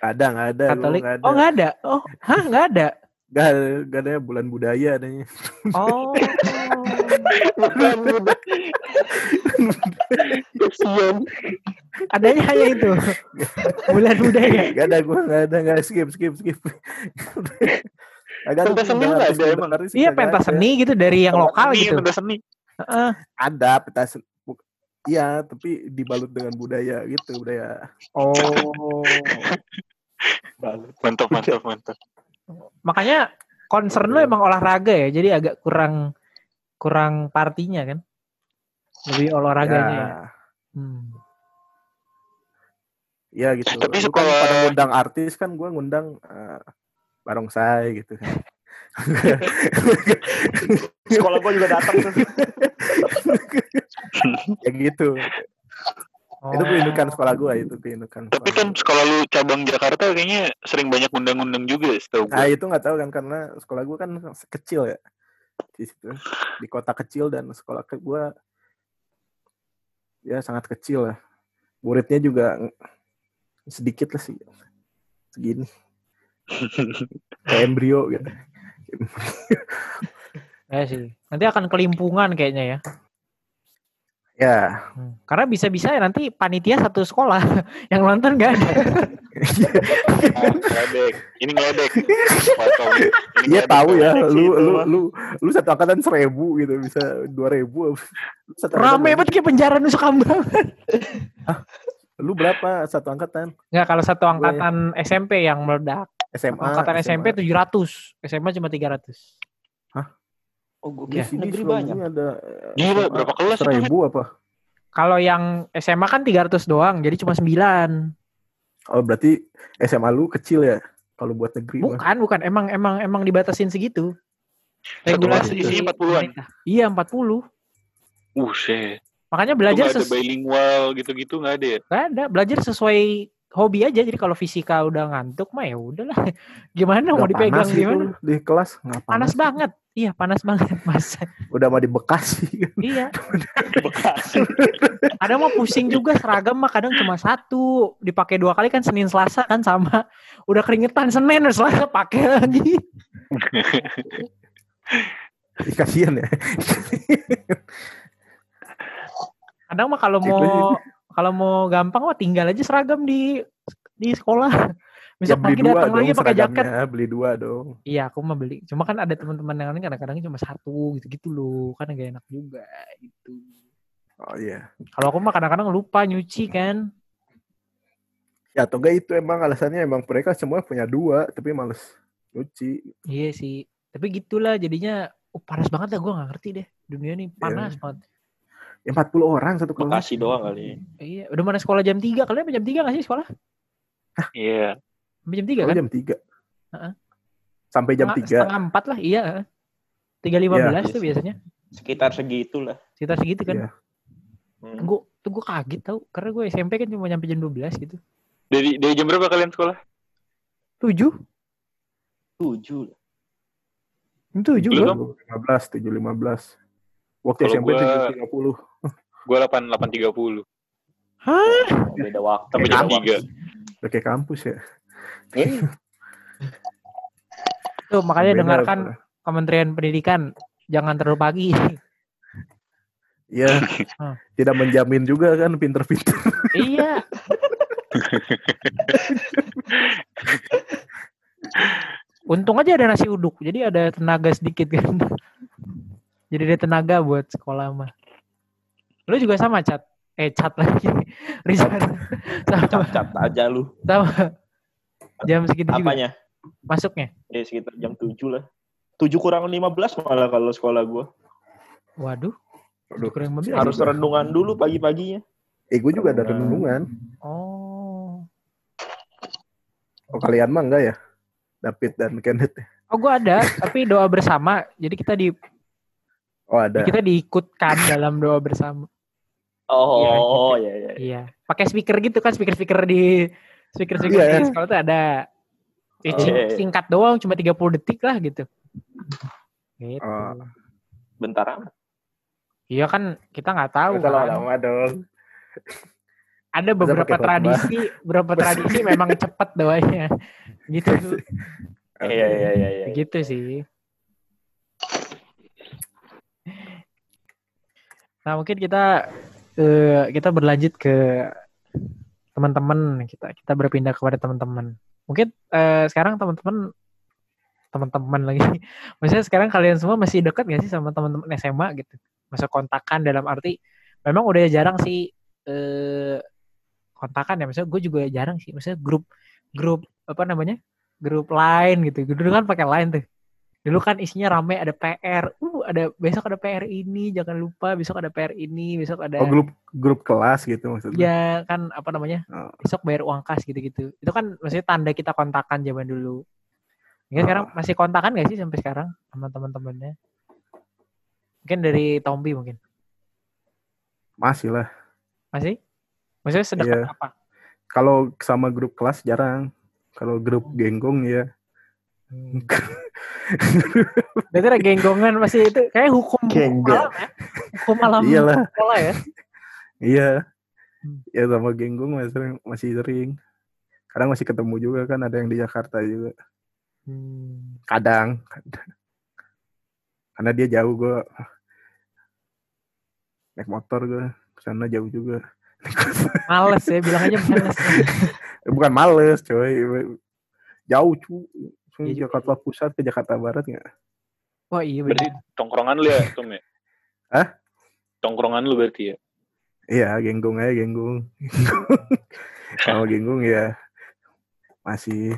ada, nggak ada. Katolik. nggak ada. Oh nggak ada. Oh, hah nggak ada. Nggak ada, nggak ada bulan budaya adanya. Oh. Bukan, udah. Kasian. Adanya hanya itu. Bulan budaya. Nggak ada, gua nggak ada, nggak skip, skip, skip. Agak Pentas seni nggak ada emang? Iya pentas seni gitu dari yang lokal gitu. pentas seni. Heeh. Ada pentas Iya, tapi dibalut dengan budaya gitu, budaya. Oh. Mantap, mantap, mantap. Makanya concern lu emang olahraga ya. Jadi agak kurang kurang partinya kan. Lebih olahraganya ya. Ya, Hmm. ya gitu. Tapi Lu kan sekolah- pada ngundang artis kan gua ngundang eh, barongsai gitu kan. Sekolah gue juga datang tuh. ya gitu. Oh. Itu keindukan sekolah gua itu keindukan. Tapi kan gua. sekolah lu cabang Jakarta kayaknya sering banyak undang-undang juga setahu Nah gue. itu nggak tahu kan karena sekolah gua kan kecil ya di situ di kota kecil dan sekolah ke gua ya sangat kecil lah. Muridnya juga sedikit lah sih segini kayak embrio gitu. Ya sih. Nanti akan kelimpungan kayaknya ya. Ya, Hmm. Karena bisa-bisa ya nanti panitia satu sekolah yang nonton gak ada. Ah, ngeledek. Ini ngeledek. Iya tahu ya, lu lu lu lu satu angkatan seribu gitu bisa dua ribu. Satu Rame banget kayak penjara Nusa Kambangan. Lu berapa satu angkatan? Nggak kalau satu Gue- angkatan SMP yang meledak. SMA. Angkatan SMP 700, SMA cuma 300. Oh, gue Di kira sini negeri banyak. ada Gila, SMA berapa kelas Seribu apa? Kalau yang SMA kan 300 doang, jadi cuma 9. Oh berarti SMA lu kecil ya? Kalau buat negeri mah. Bukan, bukan. Emang emang emang dibatasin segitu. Regulasi isinya 40-an. pemerintah. Iya, 40. Buset. Makanya belajar nggak ada ses bilingual gitu-gitu nggak ada ya? nggak ada, belajar sesuai hobi aja. Jadi kalau fisika udah ngantuk mah ya udahlah. Gimana mau Nggak dipegang panas gitu gimana? di kelas nggak panas, Panas banget. Iya, panas banget, Mas. Udah mau di Bekasi kan. iya. Bekasi. Kadang mah pusing juga seragam mah kadang cuma satu, dipakai dua kali kan Senin Selasa kan sama. Udah keringetan Senin Selasa pakai lagi. Ih, Kasian ya. Kadang mah kalau Itu mau kalau mau gampang mah tinggal aja seragam di di sekolah. ya Besok beli pagi datang lagi pakai jaket. beli dua dong. Iya, aku mah beli. Cuma kan ada teman-teman yang lain kadang-kadang cuma satu gitu-gitu loh. Kan gak enak juga gitu. Oh iya. Kalau aku mah kadang-kadang lupa nyuci kan. Ya atau enggak itu emang alasannya emang mereka semua punya dua tapi males nyuci. Iya sih. Tapi gitulah jadinya oh, panas banget dah gue gak ngerti deh. Dunia nih panas banget. Ya 40 orang satu kelas. Bekasi doang kali. Iya, udah mana sekolah jam 3. Kalian jam 3 gak sih sekolah? Iya. Sampai jam 3 Oh, kan? jam 3. Heeh. Sampai jam Setengah- 3. Setengah 4 lah, iya. 3.15 Iya. tuh biasanya. Sekitar segitulah. Sekitar segitu kan. Iya. Hmm. Gue tuh gue kaget tau. Karena gue SMP kan cuma nyampe jam 12 gitu. Dari dari jam berapa kalian sekolah? 7? Tujuh. lah. 7 Lu gue. dong? 15, 7 15. Waktu Kalau SMP gua- 7 30. Gue 8 8.30. Hah? Beda waktu. Sampai beda jam waktu. tiga. Udah kayak kampus ya. Eh, Tuh makanya Beda dengarkan apa. Kementerian Pendidikan jangan terlalu pagi. Iya. Hmm. Tidak menjamin juga kan pinter-pinter. iya. Untung aja ada nasi uduk, jadi ada tenaga sedikit kan. Jadi ada tenaga buat sekolah mah. Lu juga sama cat, eh cat lagi, Rizal sama, cat aja lu. sama. Jam segitu juga Apanya? masuknya. Eh sekitar jam 7 lah. 7 kurang 15 malah kalau sekolah gua. Waduh, Aduh, kurang lebih. Harus renungan dulu pagi-paginya. Eh gue juga ada renungan. Oh, Oh kalian mah enggak ya? David dan Kenneth. oh gua ada, tapi doa bersama. Jadi kita di Oh ada. kita diikutkan dalam doa bersama. Oh, iya iya. Iya, pakai speaker gitu kan, speaker-speaker di speaker-speaker Iya. di sekolah tuh ada. Ya, sing- singkat doang, cuma 30 detik lah gitu. Gitu. Oh. Bentar amat. Iya kan kita nggak tahu Kalau kan. lama dong. Ada beberapa tradisi, beberapa tradisi memang cepet doanya. Gitu. Iya iya iya iya. Gitu sih. Nah, mungkin kita eh, kita berlanjut ke teman-teman kita kita berpindah kepada teman-teman. Mungkin eh, sekarang teman-teman teman-teman lagi. Maksudnya sekarang kalian semua masih dekat gak sih sama teman-teman SMA gitu? Masa kontakan dalam arti memang udah jarang sih eh kontakan ya. Maksudnya gue juga jarang sih. Maksudnya grup grup apa namanya? Grup lain gitu. Dulu kan pakai lain tuh. Dulu kan isinya rame ada PR. Uh, ada besok ada PR ini, jangan lupa besok ada PR ini, besok ada Oh grup grup kelas gitu maksudnya. ya kan apa namanya? Oh. Besok bayar uang kas gitu-gitu. Itu kan maksudnya tanda kita kontakan zaman dulu. Ya, sekarang Oh. masih kontakan gak sih sampai sekarang sama teman-temannya? Mungkin dari Tombi mungkin. Masih lah. Masih? Maksudnya sedekat Iya. apa? Kalau sama grup kelas jarang. Kalau grup genggong ya. Hmm. Berarti ada genggongan masih itu kayak hukum Genggong. alam ya. Hukum alam Iyalah. sekolah ya. Iya. Hmm. Ya sama genggong masih sering, masih sering. Kadang masih ketemu juga kan ada yang di Jakarta juga. Hmm. Kadang. kadang. Karena dia jauh gue. Naik motor gue. Ke sana jauh juga. Males ya, bilang aja males. Eh, Bukan males coy. Jauh cu. Iya juga Jakarta Pusat ke Jakarta Barat nggak? Wah iya Berarti benar. tongkrongan lu ya, Tom ya? Hah? Tongkrongan lu berarti ya? Iya, genggong aja genggong. Kalau genggong ya masih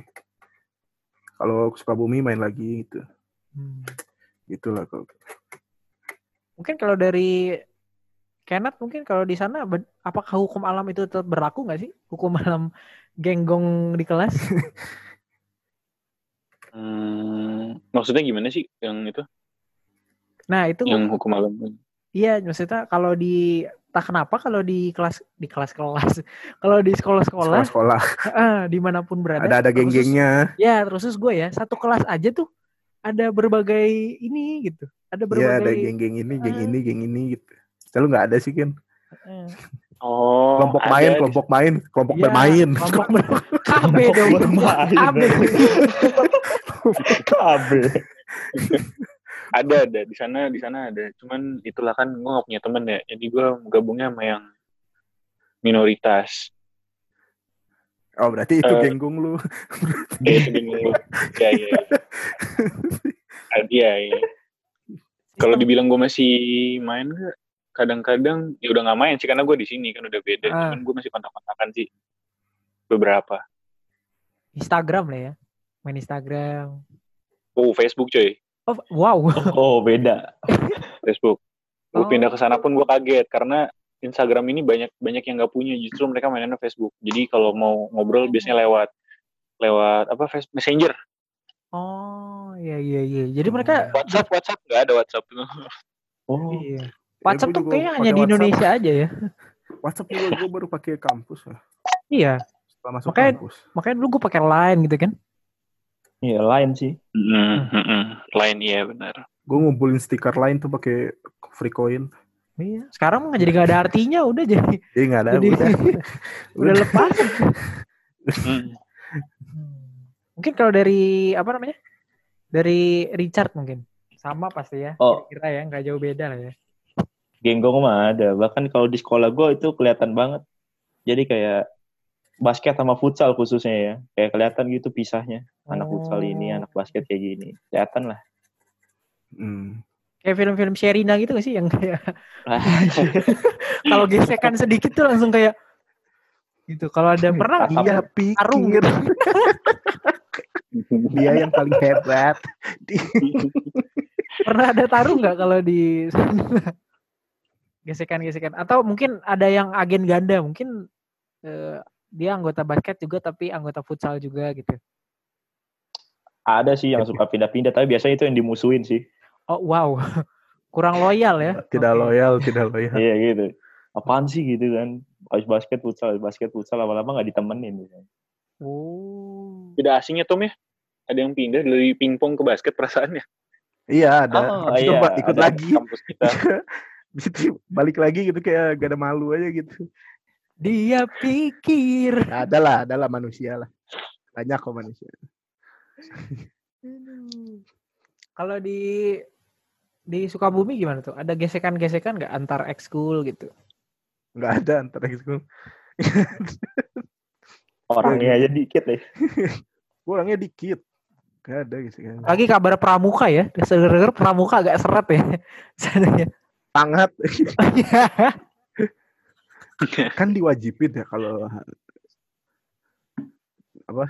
kalau Sukabumi main lagi gitu. Hmm. Gitulah kalau Mungkin kalau dari Kenneth mungkin kalau di sana apakah hukum alam itu tetap berlaku nggak sih? Hukum alam genggong di kelas? Hmm, maksudnya gimana sih yang itu? Nah itu Yang hukum alam? iya maksudnya kalau di tak kenapa kalau di kelas di kelas-kelas kalau di sekolah-sekolah sekolah-sekolah ah, di mana pun berada ada ada geng-gengnya. ya terus gue ya satu kelas aja tuh ada berbagai ini gitu ada Iya, berbagai ada geng-geng ini, geng Ah. ini, geng ini gitu. Selalu nggak ada sih kan. eh, Oh, Kelompok main, kelompok main, kelompok Iya, bermain. kelompok ber- KB dong bermain. KB KB. ada ada di sana di sana ada. Cuman itulah kan gue gak punya temen ya. Jadi gue gabungnya sama yang minoritas. Oh, berarti itu Eh. genggong lu. Kayak itu bingung lu. Ya ya. ya. Ah, Iya iya. Kalau dibilang gue masih main gak? Kadang-kadang ya udah nggak main sih karena gue di sini kan udah beda. Ah. Cuman gue masih kontak-kontakan sih beberapa. Instagram lah ya main Instagram Oh Facebook coy, oh wow Oh, beda. Facebook. Gue Oh. pindah ke sana pun gue kaget karena Instagram ini banyak banyak yang nggak punya. Justru mereka mainnya Facebook. Jadi kalau mau ngobrol biasanya lewat lewat apa Face- Messenger, oh iya iya iya jadi mereka WhatsApp WhatsApp nggak ada WhatsApp Oh, iya Ya, WhatsApp gua tuh kayaknya hanya di WhatsApp. Indonesia aja ya WhatsApp juga gue baru pakai kampus lah. iya Setelah masuk Makanya- kampus. makanya dulu gue pakai line gitu kan iya lain sih. Mm, mm, mm. Lain iya benar. Gue ngumpulin stiker lain tuh pakai free coin. Iya. Sekarang nggak jadi nggak ada artinya, udah jadi Jadi nggak ada. Jadi- udah. udah lepas. Hmm. Mungkin kalau dari apa namanya? Dari Richard mungkin sama pasti ya. Oh. Kira ya nggak jauh beda lah ya. Genggong mah ada. Bahkan kalau di sekolah gue itu kelihatan banget. Jadi kayak basket sama futsal khususnya ya. Kayak kelihatan gitu pisahnya. Anak futsal ini, Oh. anak basket kayak gini. Kelihatan lah. Hmm. Kayak film-film Sherina gitu gak sih yang kayak kalau gesekan sedikit tuh langsung kayak gitu. Kalau ada pernah Dia Arung pikir gitu. dia yang paling hebat. pernah ada taruh nggak kalau di gesekan-gesekan atau mungkin ada yang agen ganda mungkin eh, dia anggota basket juga tapi anggota futsal juga gitu. ada sih yang suka pindah-pindah. Tapi biasanya itu yang dimusuhin sih. Oh wow, kurang loyal ya. Tidak Oke. loyal, tidak loyal. Iya gitu. Apaan sih gitu kan. Habis basket futsal, habis basket futsal lama-lama nggak ditemenin. Gitu. Oh. Tidak asingnya Tom ya. Ada yang pindah dari pingpong ke basket perasaannya. Iya ada. Oh, Habis itu iya, ba- ikut ada. lagi. Kampus kita. Itu balik lagi gitu kayak gak ada malu aja gitu. Dia pikir. Nah, ada lah, ada lah manusia lah. Banyak kok manusia. Kalau di di Sukabumi gimana tuh? Ada gesekan-gesekan nggak antar ekskul gitu? Nggak ada antara gitu. Orangnya aja dikit deh. Orangnya dikit. Nggak ada gitu kan. Lagi kabar pramuka ya. Dengar pramuka agak seret ya. Sananya. Sangat. Kan diwajibin ya kalau apa?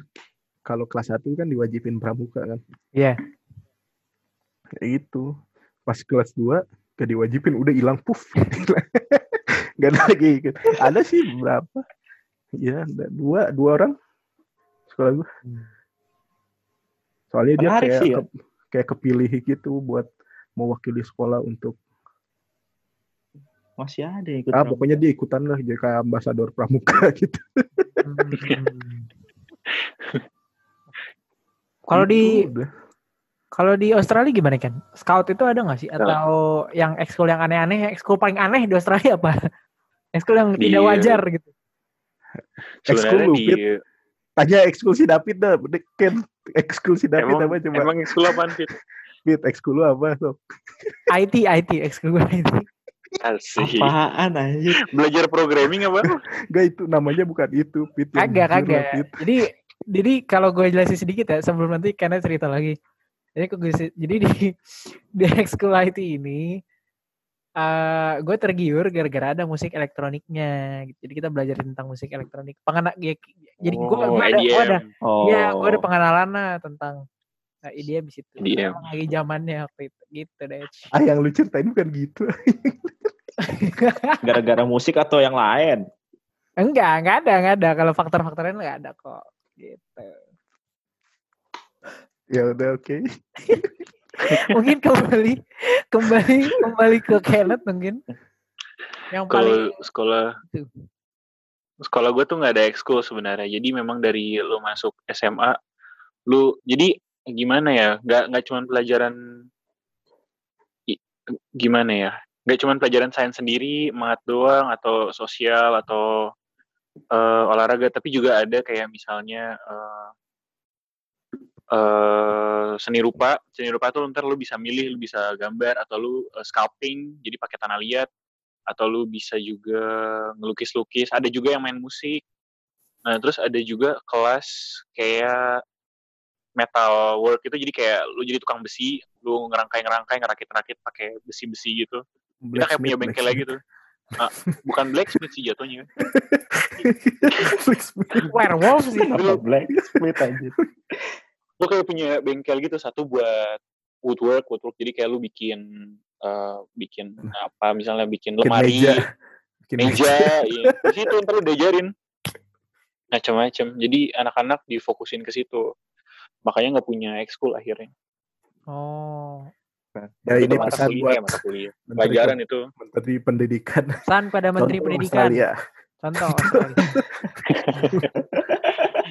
Kalau kelas 1 kan diwajibin pramuka kan. Iya. Kayak gitu. Pas kelas 2 gak diwajibin udah hilang puf. gak ada lagi. ikut. Ada sih berapa? Ya, ada dua dua orang sekolah gua. Soalnya dia Menarik kayak sih ya. ke- kayak kepilih gitu buat mewakili sekolah untuk Masih ada ikut. ah pramuka. pokoknya dia ikutan lah jadi kayak ambasador pramuka gitu. Hmm. Kalau di Gitu, kalau di Australia gimana kan? Scout itu ada nggak sih? Atau yang ekskul yang aneh-aneh? Ekskul paling aneh di Australia apa? Ekskul yang Di- tidak wajar gitu. Ekskul di tanya ekskul si David dah, udah Ken ekskul si David emang, apa coba? emang ekskul apaan Fit? Fit ekskul lu apa tuh? IT, IT, ekskul gue IT. Asik. Apaan anjir? Belajar programming apa? Enggak itu namanya bukan itu, yang Kagak. Jadi, jadi kalau gue jelasin sedikit ya, sebelum nanti karena cerita lagi. Jadi, kok gue, jadi di di ekskul IT ini, eh gue tergiur gara-gara ada musik elektroniknya. Jadi kita belajar tentang musik elektronik. Pengenak, ya, jadi gue, Oh, gue ada, gue ada, EDM. Oh. Iya, gue ada pengenalan lah tentang nah, IDM di situ. IDM. Lagi zamannya waktu itu, gitu deh. Ah yang lu ceritain bukan gitu. Gara-gara musik atau yang lain? enggak, enggak ada, enggak ada. Kalau faktor-faktornya enggak ada kok. Gitu. ya udah oke. Mungkin kembali, kembali, kembali ke Kenneth mungkin. Yang paling Kalau sekolah Itu. sekolah gue tuh nggak ada ekskul sebenarnya. Jadi memang dari lu masuk SMA, lu jadi gimana ya? Nggak nggak cuma pelajaran gimana ya? Nggak cuma pelajaran sains sendiri, mat doang atau sosial atau eh, olahraga, tapi juga ada kayak misalnya eh, eh, seni rupa. Seni rupa tuh ntar lu bisa milih, lu bisa gambar atau lu eh, sculpting, jadi pakai tanah liat atau lu bisa juga ngelukis-lukis. Ada juga yang main musik. Nah, terus ada juga kelas kayak metal work itu jadi kayak lu jadi tukang besi, lu ngerangkai-ngerangkai, ngerakit-rakit pakai besi-besi gitu. Kita kayak punya bengkel lagi gitu. Ah, bukan blacksmith sih jatuhnya. Blacksmith. werewolf sih. Apa black split anjir? Lu kayak punya bengkel gitu satu buat woodwork, woodwork. Jadi kayak lu bikin eh, bikin apa misalnya bikin Bikin lemari, meja. Bikin meja, iya. Di situ ntar lu diajarin macam-macam. Jadi anak-anak difokusin ke situ. Makanya nggak punya ekskul akhirnya. Oh, Ya ini Itu pesan kuliah, buat mata kuliah. Menteri, Pelajaran itu. Menteri Pendidikan. pesan pada Menteri Contoh Pendidikan. Australia. Contoh Australia.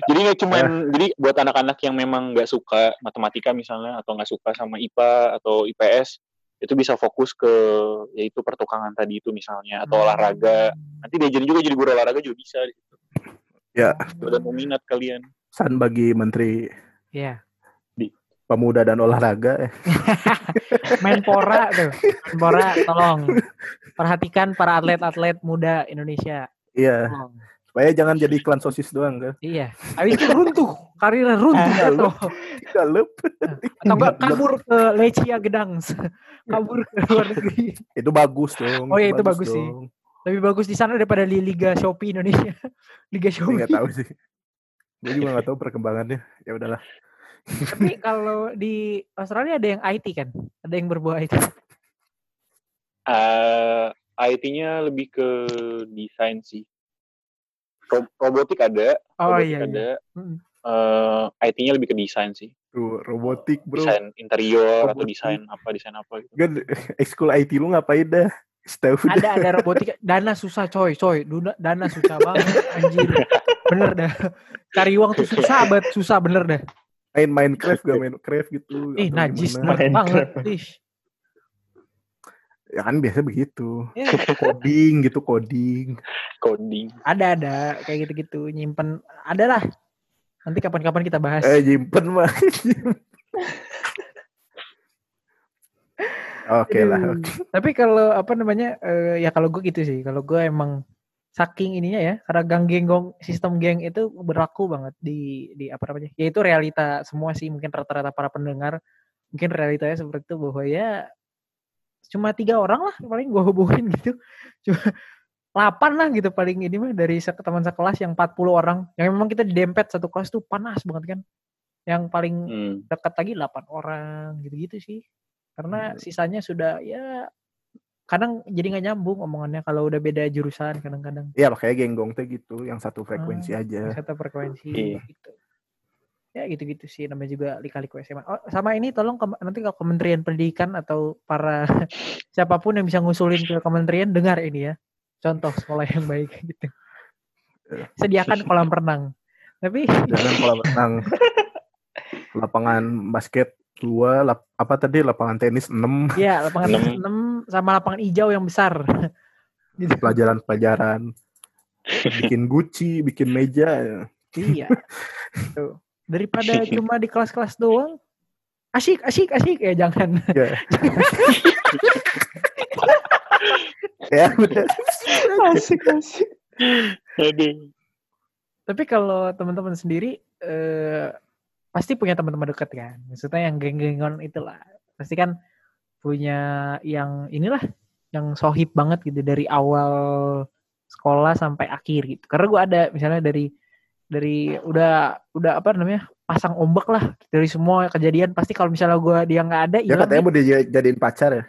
Jadi nggak cuman jadi buat anak-anak yang memang nggak suka matematika misalnya atau nggak suka sama IPA atau IPS, itu bisa fokus ke yaitu pertukangan tadi itu misalnya atau Hmm. olahraga nanti diajarin juga jadi guru olahraga juga bisa di situ. Ya. udah mau minat kalian San bagi Menteri Iya. Pemuda dan Olahraga. eh. Menpora tuh. Menpora tolong perhatikan para atlet-atlet muda Indonesia. Iya. Tolong. Supaya jangan jadi iklan sosis doang kan. Iya. Habis itu runtuh, karirnya runtuh Ah, atau Galup. atau enggak kabur ke Lecia Gedang, kabur ke luar negeri. Itu bagus dong. Oh iya, itu bagus sih. dong. Lebih bagus di sana daripada di Liga Shopee Indonesia. Liga Shopee. nggak tahu sih. Gue juga nggak tahu perkembangannya. Ya udahlah. Tapi kalau di Australia ada yang IT kan? Ada yang berbau IT. Eh, IT-nya lebih ke desain sih Ro- robotik ada Oh robotik iya. iya. ada Mm. Eh, IT-nya lebih ke desain sih Tuh, robotik bro. desain interior atau Robotik. desain apa desain apa gitu Kan ekskul IT lu ngapain dah? Setahu. Ada ada robotika. Dana susah coy, coy. Dana, dana susah banget anjir. Bener dah. Cari uang tuh susah banget, susah bener dah. Main Minecraft gak Minecraft gitu. Ih, najis banget. Ih. Ya kan biasa begitu. Ya, Coding gitu, coding. coding ada ada kayak gitu-gitu nyimpen ada lah. Nanti kapan-kapan kita bahas. Eh, nyimpen mah. Oke lah. Aduh. oke. Tapi kalau apa namanya eh, ya kalau gue gitu sih. Kalau gue emang saking ininya ya karena gang genggong sistem geng itu berlaku banget di di apa namanya ya itu realita semua sih mungkin rata-rata para pendengar mungkin realitanya seperti itu bahwa ya cuma tiga orang lah paling gue hubungin gitu cuma delapan lah gitu paling ini mah dari se- teman sekelas yang 40 orang yang memang kita dempet satu kelas tuh panas banget kan yang paling Hmm. dekat lagi 8 orang gitu-gitu sih. Karena Hmm. sisanya sudah ya kadang jadi nggak nyambung omongannya kalau udah beda jurusan kadang-kadang Ya makanya genggong teh gitu, yang satu frekuensi aja. satu frekuensi Iya. gitu. Ya gitu-gitu sih namanya juga lika-liku SMA. Oh, sama ini tolong ke- nanti ke Kementerian Pendidikan atau para siapa pun yang bisa ngusulin ke kementerian dengar ini ya. Contoh sekolah yang baik gitu. Sediakan kolam renang. Tapi Jangan kolam renang. Lapangan basket dua, lap- apa tadi lapangan tenis enam, ya lapangan Enam. 6 sama lapangan hijau yang besar. pelajaran-pelajaran. Bikin guci, bikin meja. ya. Iya. Tuh. Daripada cuma di kelas-kelas doang. Asik, asik, asik. Ya jangan. Ya. ya asik asik aduh Tapi kalau teman-teman sendiri eh, pasti punya teman-teman dekat kan. Maksudnya yang geng-gengon itulah. Pasti kan punya yang inilah yang sohib banget gitu dari awal sekolah sampai akhir gitu. Karena gue ada misalnya dari dari udah udah apa namanya pasang ombak lah dari semua kejadian pasti kalau misalnya gue dia nggak ada Ya katanya mau dijadiin pacar ya.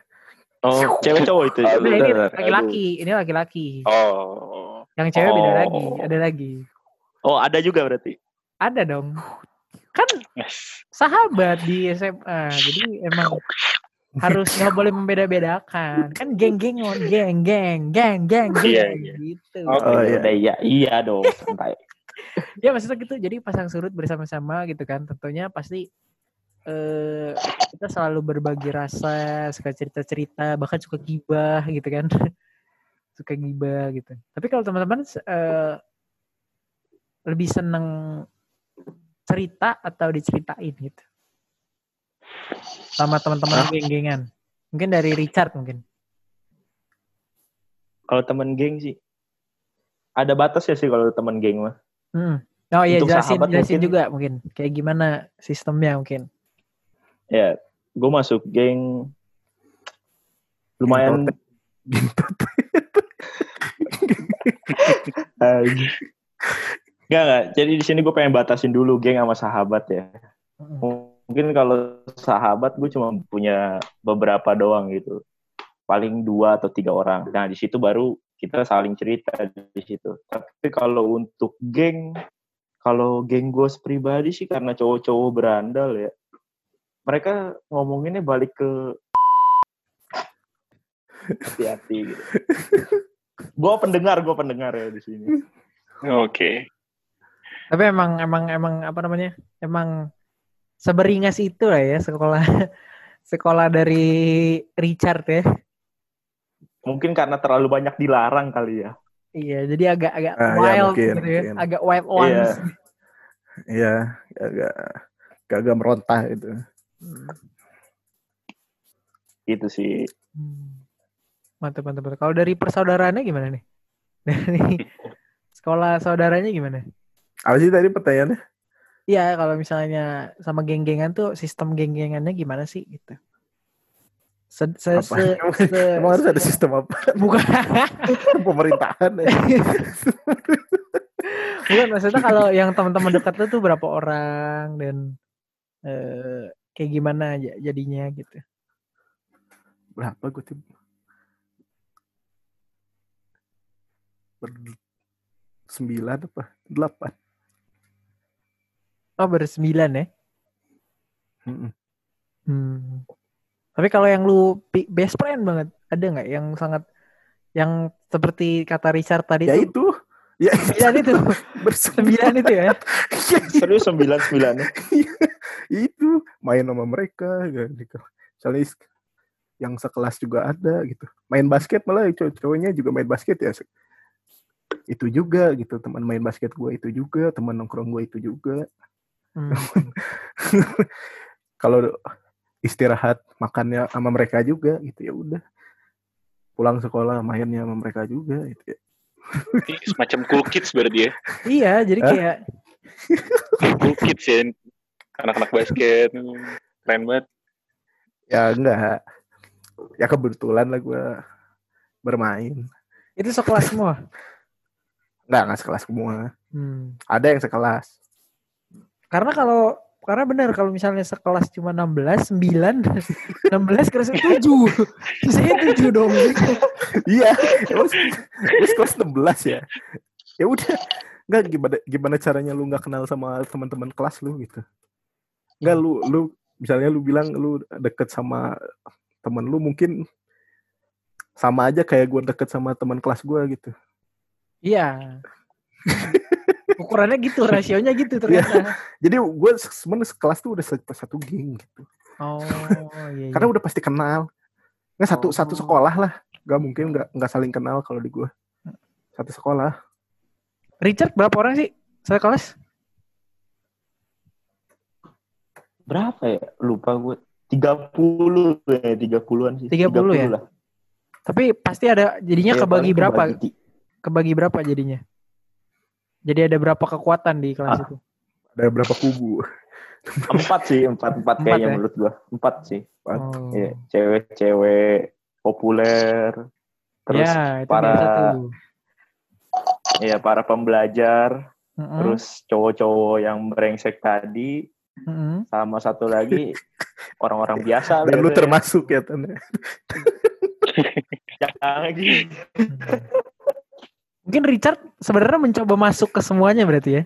Oh, cewek cowok itu. Aduh. Nah, ini laki-laki, ini laki-laki. oh Yang cewek beda Oh. lagi, ada lagi. Oh, ada juga berarti. Ada dong. Kan sahabat di SMA. Jadi emang harus nggak boleh membeda-bedakan. Kan geng-geng, geng, geng, geng, geng, geng, Iya, iya. gitu. Oke, Oh, iya. Iya, iya dong, santai. Ya maksudnya gitu. Jadi pasang surut bersama-sama gitu kan. Tentunya pasti eh kita selalu berbagi rasa, suka cerita-cerita, bahkan suka gibah gitu kan. suka gibah gitu. Tapi kalau teman-teman eh, lebih seneng cerita atau diceritain gitu. Sama teman-teman geng-gengan. Mungkin dari Richard mungkin. Kalau temen geng sih, ada batas ya sih kalau temen geng mah. Hmm. Oh iya Untuk jelasin sahabat jelasin mungkin- juga mungkin kayak gimana sistemnya mungkin. Ya, gue masuk geng lumayan Anjing. Enggak, enggak. Jadi di sini gue pengen batasin dulu geng sama sahabat ya. Mm. Mungkin kalau sahabat gue cuma punya beberapa doang gitu. Paling dua atau tiga orang. Nah di situ baru kita saling cerita di situ. Tapi kalau untuk geng, kalau geng gue pribadi sih karena cowok-cowok berandal ya. Mereka ngomonginnya balik ke hati-hati gitu. gue pendengar, gue pendengar ya di sini. oke Tapi emang emang emang apa namanya? Emang seberingas itu lah ya sekolah sekolah dari Richard ya. Mungkin karena terlalu banyak dilarang kali ya. Iya, jadi agak agak Ah, ya, wild mungkin, gitu ya. mungkin. Agak wild ones. Iya, agak agak merontah gitu. Hmm. Gitu sih. Hmm. Mantap, mantap, mantap. Kalau dari persaudaraannya gimana nih? Dari sekolah saudaranya gimana? Apa sih tadi pertanyaannya? Iya, kalau misalnya sama geng-gengan tuh sistem geng-gengannya gimana sih gitu? Se, se, Apa? se, se- Emang harus ada sistem apa? bukan Pemerintahan ya. bukan maksudnya kalau yang teman-teman dekat lu tuh berapa orang dan eh, kayak gimana aja jadinya gitu. Berapa gue tuh? Ber sembilan apa? Delapan. Oh, bersembilan ya? Hmm. Tapi kalau yang lu best friend banget, ada nggak yang sangat yang seperti kata Richard tadi Ya tuh itu. Ya sembilan itu, sembilan itu ya? Serius sembilan sembilan itu main sama mereka gitu. Misalnya is- yang sekelas juga ada gitu. Main basket malah cow- cowoknya juga main basket ya. Itu juga gitu. Teman main basket gue itu juga, teman nongkrong gue itu juga. Hmm. Kalau istirahat makannya sama mereka juga gitu ya udah. Pulang sekolah mainnya sama mereka juga gitu ya. Semacam cool kids berarti ya. Iya, jadi Hah? kayak Cool kids ya. Anak-anak basket. Keren banget. Ya enggak. Ya kebetulan lah gue bermain. itu sekelas semua. Enggak, enggak sekelas semua. Hmm. Ada yang sekelas. Karena kalau karena benar kalau misalnya sekelas cuma 16, 9, 16 kerasa 7. Sisanya 7 dong. iya terus terus kelas 16 ya ya udah nggak gimana gimana caranya lu nggak kenal sama teman-teman kelas lu gitu nggak lu lu misalnya lu bilang lu deket sama temen lu mungkin sama aja kayak gue deket sama teman kelas gue gitu Iya. Ukurannya gitu, rasionya gitu ternyata. jadi gue sebenarnya sekelas tuh udah satu, satu geng gitu Oh, iya. iya. karena udah pasti kenal nggak satu Oh. satu sekolah lah nggak mungkin nggak nggak saling kenal kalau di gue satu sekolah Richard berapa orang sih? Saya kelas? Berapa ya? Lupa gue. 30 ya, 30-an sih. 30 ya? lah. Tapi pasti ada jadinya Iya, kebagi berapa? kebagi. Kebagi berapa jadinya? Jadi ada berapa kekuatan di kelas Ah. itu? ada berapa kubu Empat sih, empat, empat Empat kayaknya ya? menurut gua. Empat sih. Oh. Iya, cewek-cewek populer. Terus ya, itu para- ya para pembelajar, Mm-mm, terus cowok-cowok yang brengsek tadi, mm-mm. sama satu lagi orang-orang biasa. dan lu termasuk ya Tan ya? Jangan lagi. Mungkin Richard sebenarnya mencoba masuk ke semuanya berarti ya?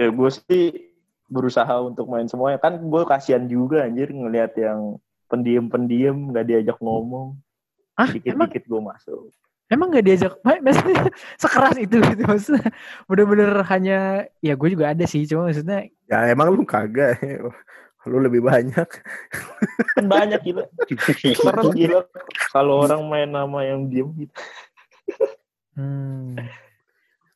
Ya gue sih berusaha untuk main semuanya. Kan gue kasihan juga anjir ngelihat yang pendiam-pendiam gak diajak ngomong. Ah, Dikit-dikit gue masuk. emang gak diajak Ma- maksudnya sekeras itu gitu maksudnya bener-bener hanya ya gue juga ada sih cuma maksudnya Ya emang lu kagak. Lu lebih banyak. Kan banyak gila. Serem gila. Kalau orang main nama yang diem gitu. Hmm,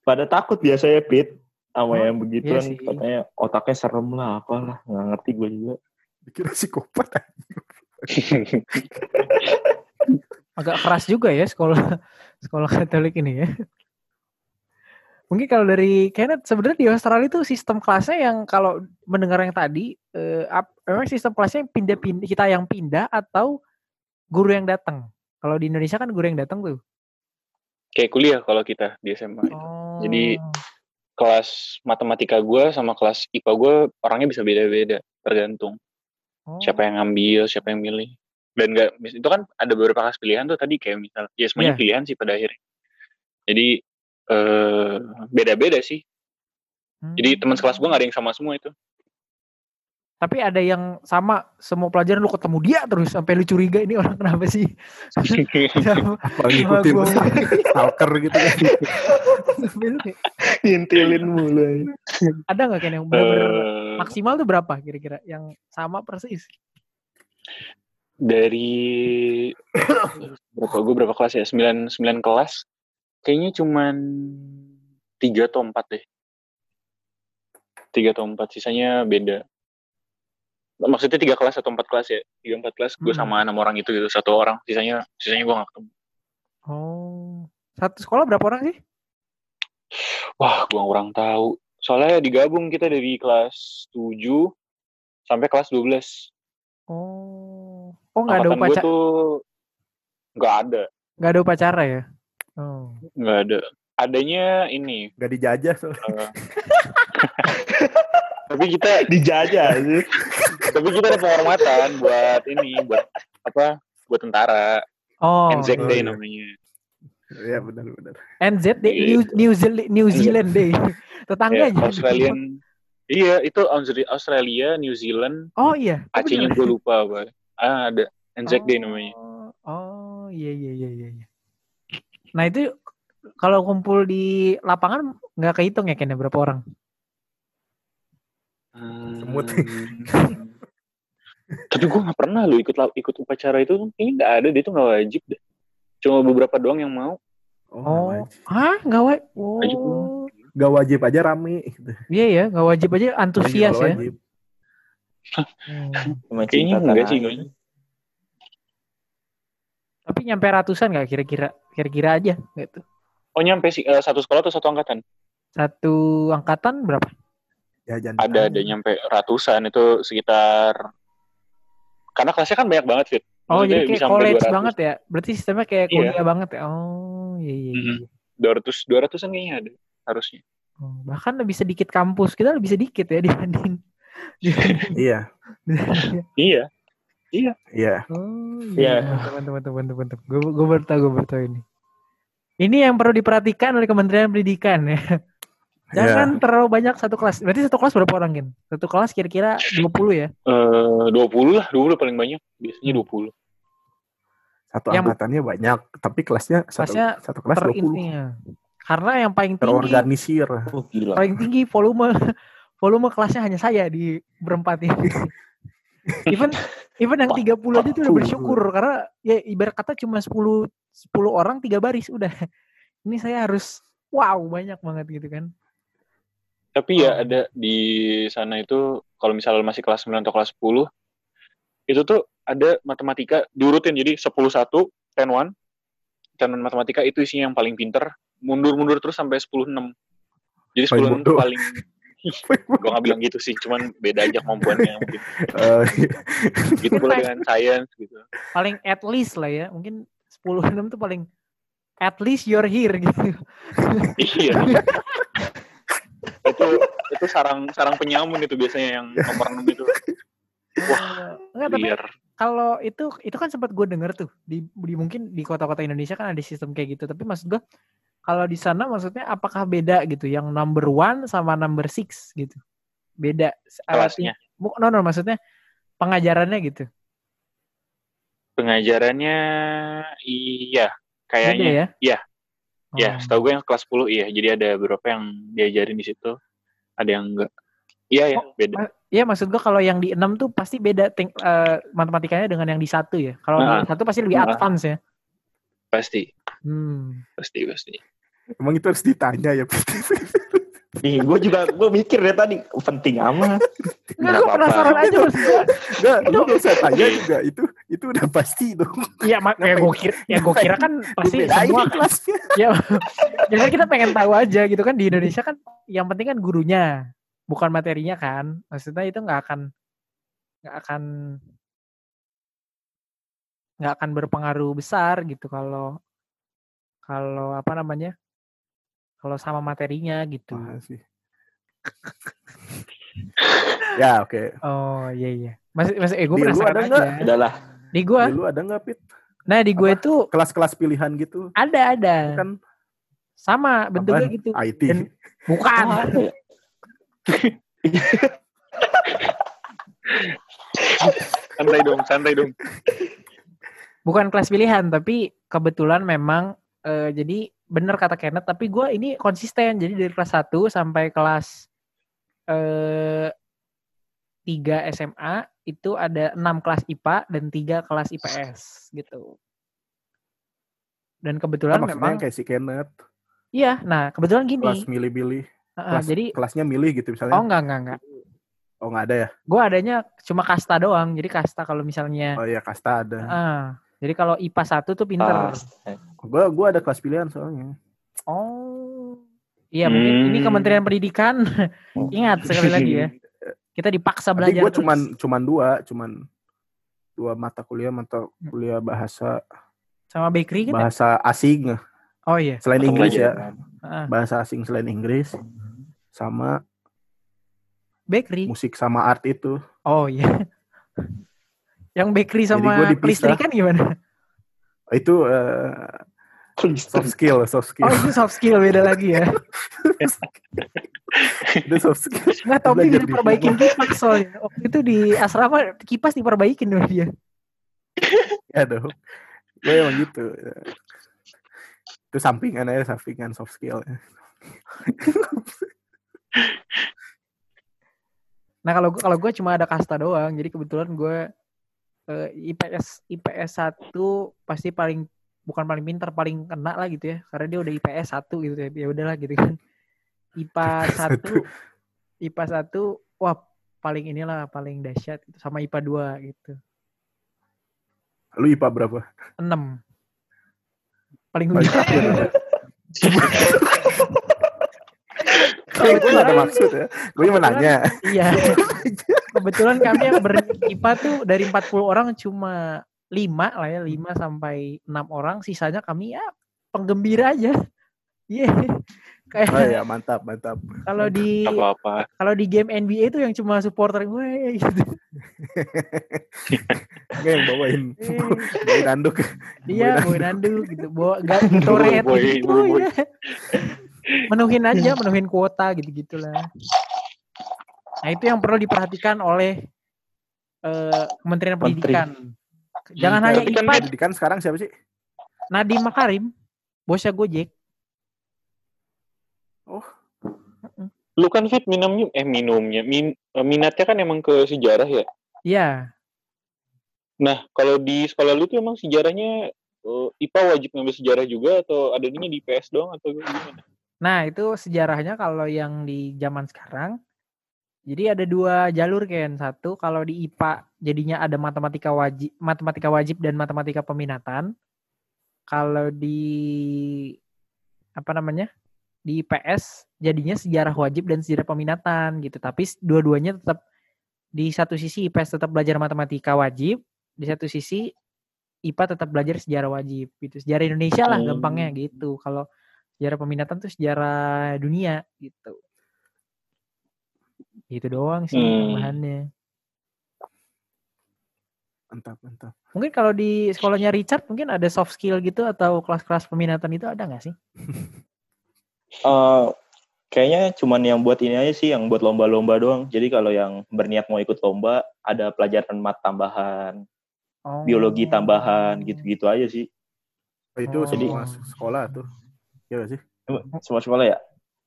Pada takut biasanya Pit. Sama Oh, yang begituan iya sih. katanya otaknya serem lah apalah. Nggak ngerti gue juga. Dikira psikopat. agak keras juga ya sekolah sekolah Katolik ini ya. Mungkin kalau dari Kenneth sebenarnya di Australia itu sistem kelasnya yang kalau mendengar yang tadi eh, ap- memang sistem kelasnya yang pindah-pindah kita yang pindah atau guru yang datang. Kalau di Indonesia kan guru yang datang tuh. Kayak kuliah kalau kita di SMA. itu. Oh. Jadi kelas matematika gue sama kelas IPA gue orangnya bisa beda-beda tergantung Oh. siapa yang ngambil, siapa yang milih. Dan enggak itu kan ada beberapa kelas pilihan tuh tadi kayak misal ya semuanya Iya. pilihan sih pada akhirnya. Jadi eh beda-beda sih. Jadi teman sekelas gue gak ada yang sama semua itu. Tapi ada yang sama semua pelajaran lu ketemu dia terus sampai lu curiga ini orang kenapa sih? Apa ngikutin gua- stalker gitu kan. Ngintilin mulu. ada nggak kan yang bener-bener Eh, maksimal tuh berapa kira-kira yang sama persis? Dari berapa gue berapa kelas ya? 9 9 kelas. Kayaknya cuman tiga atau empat deh. Tiga atau empat, sisanya beda. Maksudnya tiga kelas atau empat kelas ya? Tiga empat kelas gue Hmm. sama enam orang itu gitu, satu orang. Sisanya sisanya gue gak ketemu. Oh. Satu sekolah berapa orang sih? Wah, gue kurang tahu. Soalnya digabung kita dari kelas 7 sampai kelas 12. Oh. Oh nggak ada upacara, tuh nggak ada, nggak ada upacara ya? Oh. nggak ada. Adanya ini. Gak dijajah soalnya. eh, tapi kita Dijajah sih. Tapi kita ada penghormatan buat ini, buat apa? Buat tentara. Oh. NZ oh, Day iya. namanya. Iya benar-benar. NZ Day, Iya. New, New Zealand, New Zealand Day. Tetangga Ya, aja. Australian. Iya, itu Austra- Australia, New Zealand, Oh iya. Oh, Aceh-nya gue lupa apa. Ah, ada Anzac Day namanya. Oh, Oh, iya iya iya iya. iya. Nah itu kalau kumpul di lapangan nggak kehitung ya kayaknya berapa orang? Semut. Tapi gue nggak pernah lo ikut ikut upacara itu kayaknya nggak ada dia tuh nggak wajib deh. Cuma beberapa doang yang mau. Oh, Oh, wajib. ah nggak wajib. Wajib Oh, Gak wajib aja rame. Gitu. iya ya nggak wajib aja antusias ya. wajib. Hmm. Kayaknya enggak sih. kayaknya. Tapi nyampe ratusan nggak kira-kira? Kira-kira aja gitu. Oh nyampe sih eh, satu sekolah atau satu angkatan? Satu angkatan berapa? Ya, Ada ada nyampe ratusan itu sekitar. Karena kelasnya kan banyak banget fit. Oh Maksudnya jadi kayak college 200. banget ya? Berarti sistemnya kayak Iya. kuliah banget ya? Oh iya iya. iya. Mhm. 200 200-an kayaknya ada harusnya. Oh, bahkan lebih sedikit kampus kita lebih sedikit ya dibanding. dibanding- Iya, Iya. iya. Oh Iya. iya. Teman-teman teman-teman. Gue gue baru tahu gue baru tahu ini. Ini yang perlu diperhatikan oleh Kementerian Pendidikan ya. Jangan terlalu banyak satu kelas. Berarti satu kelas berapa orang, Gin? Satu kelas kira-kira 20 ya? Eh 20 lah, 20 paling banyak. Biasanya 20. Satu Yang- angkatannya banyak, tapi kelasnya satu, Kelasnya satu kelas 20. Terintinya. Karena yang paling tinggi Terorganisir. Oh gila. paling tinggi volume volume kelasnya hanya saya di berempat ini. even even yang 30 aja tuh udah bersyukur karena ya ibarat kata cuma 10 10 orang tiga baris udah. Ini saya harus wow banyak banget gitu kan. Tapi Oh. ya ada di sana itu kalau misalnya masih kelas 9 atau kelas 10 itu tuh ada matematika diurutin jadi 10 1 10 1 10 matematika itu isinya yang paling pinter mundur-mundur terus sampai 10 6. Jadi 10 Paling 6 tuh bodoh. paling gua nggak bilang gitu sih, cuman beda aja kemampuannya mungkin. Eh, Gitu pula dengan science gitu. Paling at least lah ya. Mungkin 10 6 tuh paling at least you're here gitu. Iya. Itu itu sarang sarang penyamun itu biasanya yang nomor 6 itu. Wah, Enggak tapi kalau itu itu kan sempat gue denger tuh di, di mungkin di kota-kota Indonesia kan ada sistem kayak gitu tapi maksud gue kalau di sana maksudnya apakah beda gitu yang number one sama number six gitu beda Kelasnya. No no maksudnya pengajarannya gitu Pengajarannya iya, beda kayaknya. ya iya. Ya, Oh. setahu gue yang kelas 10 iya. Jadi ada beberapa yang diajarin di situ. Ada yang enggak. Iya ya, Oh, beda. ma- Iya maksud gue kalau yang di enam tuh pasti beda ting- eh, matematikanya dengan yang di satu ya. Kalau Nah. di satu pasti lebih Nah. advance ya. Pasti, Hmm. pasti, pasti. Emang itu harus ditanya ya. Nih, gue juga gue mikir dari tadi penting amat. Enggak, Nggak gue penasaran aja maksud. Enggak, lu gak usah tanya juga. Itu itu udah pasti dong. Iya, mak- ya gue kira, ya gue kira kan pasti semua kelasnya. ya ya kan kita pengen tahu aja gitu kan di Indonesia kan yang penting kan gurunya bukan materinya kan maksudnya itu nggak akan nggak akan nggak akan berpengaruh besar gitu kalau kalau apa namanya kalau sama materinya gitu sih. ya oke. oh iya iya masih masih eh gue Di lu penasaran ada aja nggak? Adalah. di gue Di lu ada nggak Pit? nah di gue itu Kelas-kelas pilihan gitu. ada ada Kan sama bentuknya apaan? gitu IT. Dan- bukan Oh? Santai dong, santai dong. bukan kelas pilihan tapi kebetulan memang eh, jadi bener kata Kenneth tapi gue ini konsisten jadi dari kelas 1 sampai kelas eh 3 SMA itu ada enam kelas IPA dan tiga kelas IPS gitu. Dan kebetulan maksudnya memang kayak si Kenneth, iya, nah kebetulan gini. kelas milih-milih, Heeh, kelas, jadi kelasnya milih gitu misalnya. oh enggak enggak enggak. Oh nggak ada ya? Gue adanya cuma kasta doang. Jadi kasta kalau misalnya Oh iya kasta ada. ah, jadi kalau IPA satu tuh pinter. Ah, Gua gua ada kelas pilihan soalnya. Oh. Iya, mungkin ini Hmm. Kementerian Pendidikan. Ingat sekali lagi ya. Kita dipaksa Tapi belajar gue cuman terus. cuman dua, cuman dua mata kuliah, mata kuliah bahasa sama bakery kan? ya? bahasa asing Oh iya. selain Inggris ya, Ah, bahasa asing selain Inggris sama bakery. musik sama art itu. Oh iya. Yang bakery sama dipisah. kelistrikan gimana? Itu eh, soft skill, soft skill. Oh itu soft skill beda lagi ya. itu soft skill. Nggak Tommy Belajar bisa di perbaikin kipas soalnya. Waktu itu di asrama kipas diperbaikin sama dia. Ya dong. Gue emang gitu. Itu sampingan aja, sampingan soft skill. Nah kalau kalau gue cuma ada kasta doang, jadi kebetulan gue eh, IPS IPS satu pasti paling bukan paling pintar paling kena lah gitu ya, karena dia udah IPS satu gitu ya, ya udahlah gitu kan. IPA satu, IPA satu, wah paling inilah paling dahsyat gitu. sama IPA dua gitu, Lu IPA berapa? enam. Paling ujung. Gue gak ada maksud ya. Gue cuma nanya. Iya. Kebetulan kami yang ber-IPA tuh dari 40 orang cuma 5 lah ya, 5 sampai 6 orang, sisanya kami ya penggembira aja. Iya. Kayak Oh iya, mantap, mantap. kalau di apa-apa. kalau di game NBA itu yang cuma supporter gue gitu. Gue yang bawain Eh, bawain anduk. Iya, Bawain bawa nandu gitu. Bawa Gatorade gitu. boy. ya. Menuhin aja, menuhin kuota gitu-gitulah. Nah, itu yang perlu diperhatikan oleh eh, Kementerian Menteri. Pendidikan. Jangan hanya Tapi kan IPA, Pendidikan sekarang siapa sih? Nadiem Makarim, bosnya Gojek. Lu kan fit minumnya eh minumnya min, eh, minatnya kan emang ke sejarah ya. Iya, Nah, kalau di sekolah lu tuh emang sejarahnya eh, IPA wajib ngambil sejarah juga atau adanya di PS doang atau gimana? Nah, itu sejarahnya kalau yang di zaman sekarang, jadi ada dua jalur Ken. Satu kalau di IPA jadinya ada matematika wajib, matematika wajib dan matematika peminatan. Kalau di apa namanya? Di IPS jadinya sejarah wajib dan sejarah peminatan gitu. Tapi dua-duanya tetap di satu sisi IPS tetap belajar matematika wajib, di satu sisi IPA tetap belajar sejarah wajib gitu. Sejarah Indonesia lah Hmm. gampangnya gitu. Kalau sejarah peminatan tuh sejarah dunia gitu. Gitu doang sih Hmm. tambahannya. Mantap, mantap. Mungkin kalau di sekolahnya Richard mungkin ada soft skill gitu atau kelas-kelas peminatan itu ada nggak sih? Eh, kayaknya cuman yang buat ini aja sih, yang buat lomba-lomba doang. Jadi kalau yang berniat mau ikut lomba, ada pelajaran mat tambahan, Oh. biologi tambahan, gitu-gitu aja sih. Oh, itu Oh. semua sekolah tuh. Iya gak sih? Semua sekolah ya?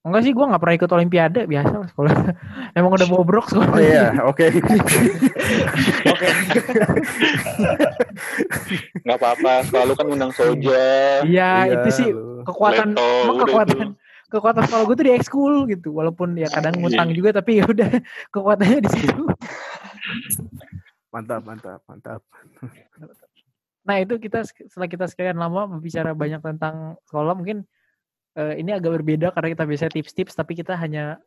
Enggak sih, gua nggak pernah ikut olimpiade biasa lah sekolah. Emang udah bobrok sekolah. Oh iya, oke. Oke. Nggak apa-apa, selalu kan undang soja, Iya, itu sih kekuatan Leto, kekuatan kekuatan sekolah gue tuh di ekskul gitu. Walaupun ya kadang ngutang juga tapi ya udah kekuatannya di situ. Mantap, mantap, mantap. Nah, itu kita setelah kita sekian lama berbicara banyak tentang sekolah mungkin eh, ini agak berbeda karena kita biasanya tips-tips tapi kita hanya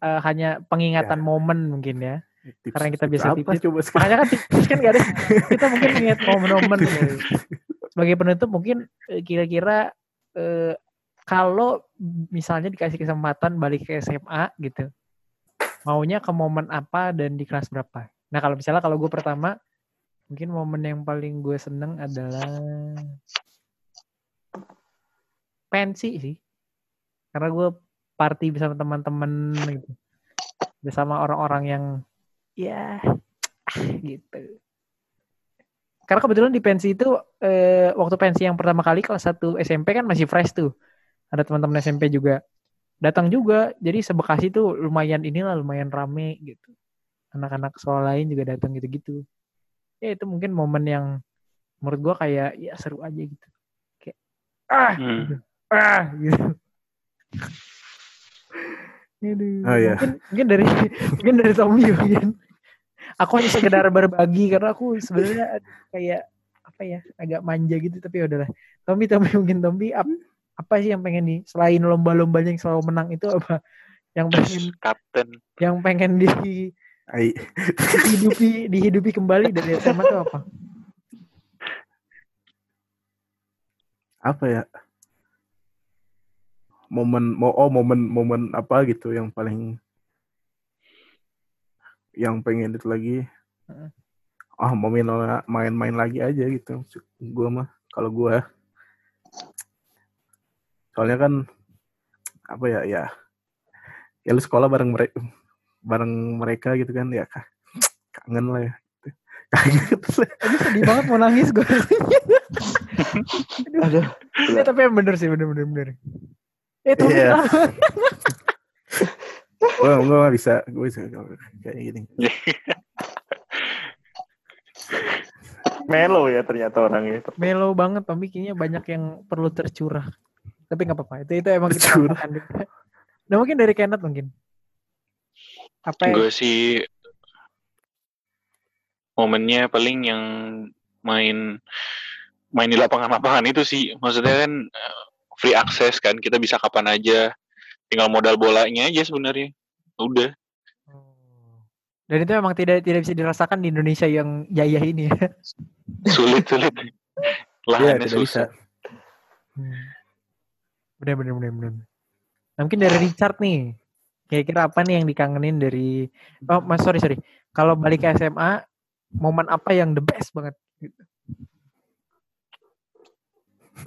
eh, hanya pengingatan Ya. momen mungkin ya. Tips- Karena kita biasa tips- coba? Makanya kan tips kan gak ada. Kita mungkin ingat momen-momen. Sebagai penutup mungkin eh, kira-kira eh, kalau misalnya dikasih kesempatan balik ke SMA gitu, maunya ke momen apa dan di kelas berapa? Nah kalau misalnya kalau gue pertama, mungkin momen yang paling gue seneng adalah pensi sih, karena gue party bersama teman-teman gitu, bersama orang-orang yang ya gitu. Karena kebetulan di pensi itu eh, waktu pensi yang pertama kali kelas 1 SMP kan masih fresh tuh. Ada teman-teman SMP juga. Datang juga. Jadi sebekasi tuh lumayan inilah lumayan rame gitu. anak-anak sekolah lain juga datang gitu-gitu ya itu mungkin momen yang menurut gua kayak ya seru aja gitu kayak ah Hmm. gitu. Ah gitu Aduh, Oh, iya. mungkin, mungkin dari mungkin dari Tommy mungkin aku hanya sekedar berbagi karena aku sebenarnya kayak apa ya agak manja gitu tapi ya udahlah Tommy Tommy mungkin Tommy ap- apa sih yang pengen nih selain lomba-lombanya yang selalu menang itu apa yang pengen Kapten. yang pengen di dihidupi dihidupi kembali dari SMA itu apa? apa ya momen mau oh momen momen apa gitu yang paling yang pengen itu lagi Heeh. ah mau main main-main lagi aja gitu gua mah kalau gua soalnya kan apa ya ya ya lu sekolah bareng mereka bareng mereka gitu kan ya kah kangen lah ya kaget lah. Tadi sedih banget mau nangis gue. Aduh. Ya, tapi yang bener sih bener bener bener. Kenapa? gua gua nggak bisa gua bisa kayak gini Melo ya ternyata orangnya. Melo banget Tommy kayaknya banyak yang perlu tercurah. Tapi nggak apa-apa. Itu itu emang kita Tercurah. juga. Nah mungkin dari Kenneth mungkin. Apa ya? Gue sih momennya paling yang main main di lapangan-lapangan itu sih. Maksudnya kan eh, free access kan, kita bisa kapan aja. Tinggal modal bolanya aja sebenarnya. Udah. Dan itu emang tidak tidak bisa dirasakan di Indonesia yang jaya ini ya. Sulit sulit. Iya Lahannya tidak bisa susah. Hmm. Bener bener bener bener. Nah, mungkin dari Richard nih. Kira-kira apa nih yang dikangenin dari Oh, Mas sorry sorry. Kalau balik ke SMA, momen apa yang the best banget? Gitu.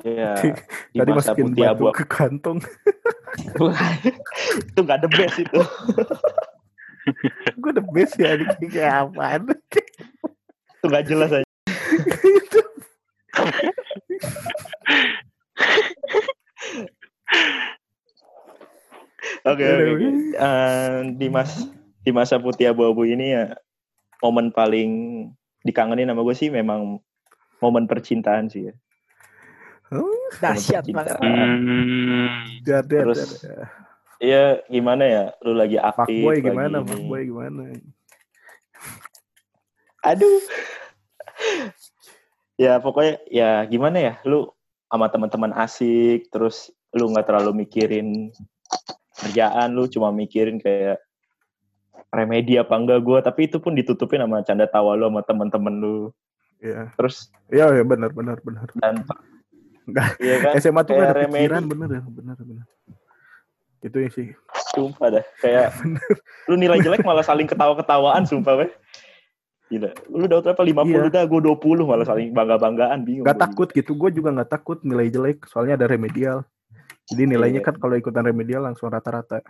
Iya. Di tadi masa masukin putih abu ke kantong itu nggak the best itu. gue the best ya ini kayak apaan Itu nggak jelas aja. Oke oke. oke. Eh, di mas di masa putih abu-abu ini ya momen paling dikangenin sama gue sih memang momen percintaan sih ya. Dahsyat Momen banget. percintaan. Hmm. Terus, ada. Iya gimana ya, lu lagi aktif. Fuckboy lagi gimana ini. fuckboy gimana Aduh. ya pokoknya ya gimana ya, lu sama teman-teman asik, terus lu nggak terlalu mikirin kerjaan, lu cuma mikirin kayak remedi apa enggak gue, tapi itu pun ditutupin sama canda tawa lu sama teman-teman lu. Iya Terus iya ya, benar benar benar dan Enggak. Iya kan, SMA tuh kayak gak ada remedi. pikiran bener ya bener bener itu ya sih sumpah dah kayak lu nilai jelek malah saling ketawa-ketawaan sumpah weh. Gila, lu udah berapa 50 Iya. dah, gue 20 malah saling bangga-banggaan bingung. Gak gua takut gitu gue juga gak takut nilai jelek soalnya ada remedial jadi nilainya Iya. kan kalau ikutan remedial langsung rata-rata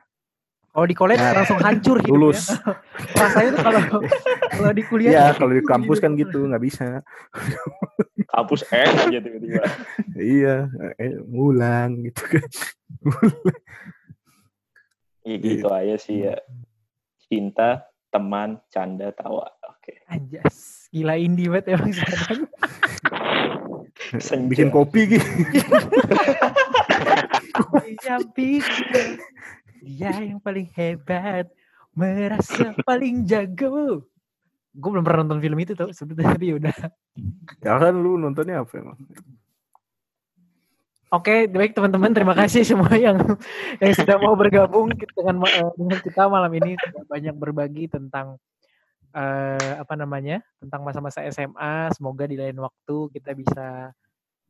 Kalau di college Nah, langsung hancur hidupnya. lulus Rasanya tuh kalau kalau di kuliah Iya tuh kalau di kampus kan hidup. gitu nggak bisa Kampus eh aja tiba-tiba. iya eh, ngulang gitu kan Iya gitu aja sih ya. Cinta, teman, canda, tawa. Oke. Anjas. Gila indie banget emang sekarang. Senja. bikin kopi gitu pikir dia yang paling hebat, merasa paling jago. Gue belum pernah nonton film itu tau sebetulnya tapi udah. ya kan lu nontonnya apa emang Oke, baik teman-teman, terima kasih semua yang yang sudah mau bergabung dengan eh, dengan kita malam ini sudah banyak berbagi tentang eh, apa namanya tentang masa-masa SMA. Semoga di lain waktu kita bisa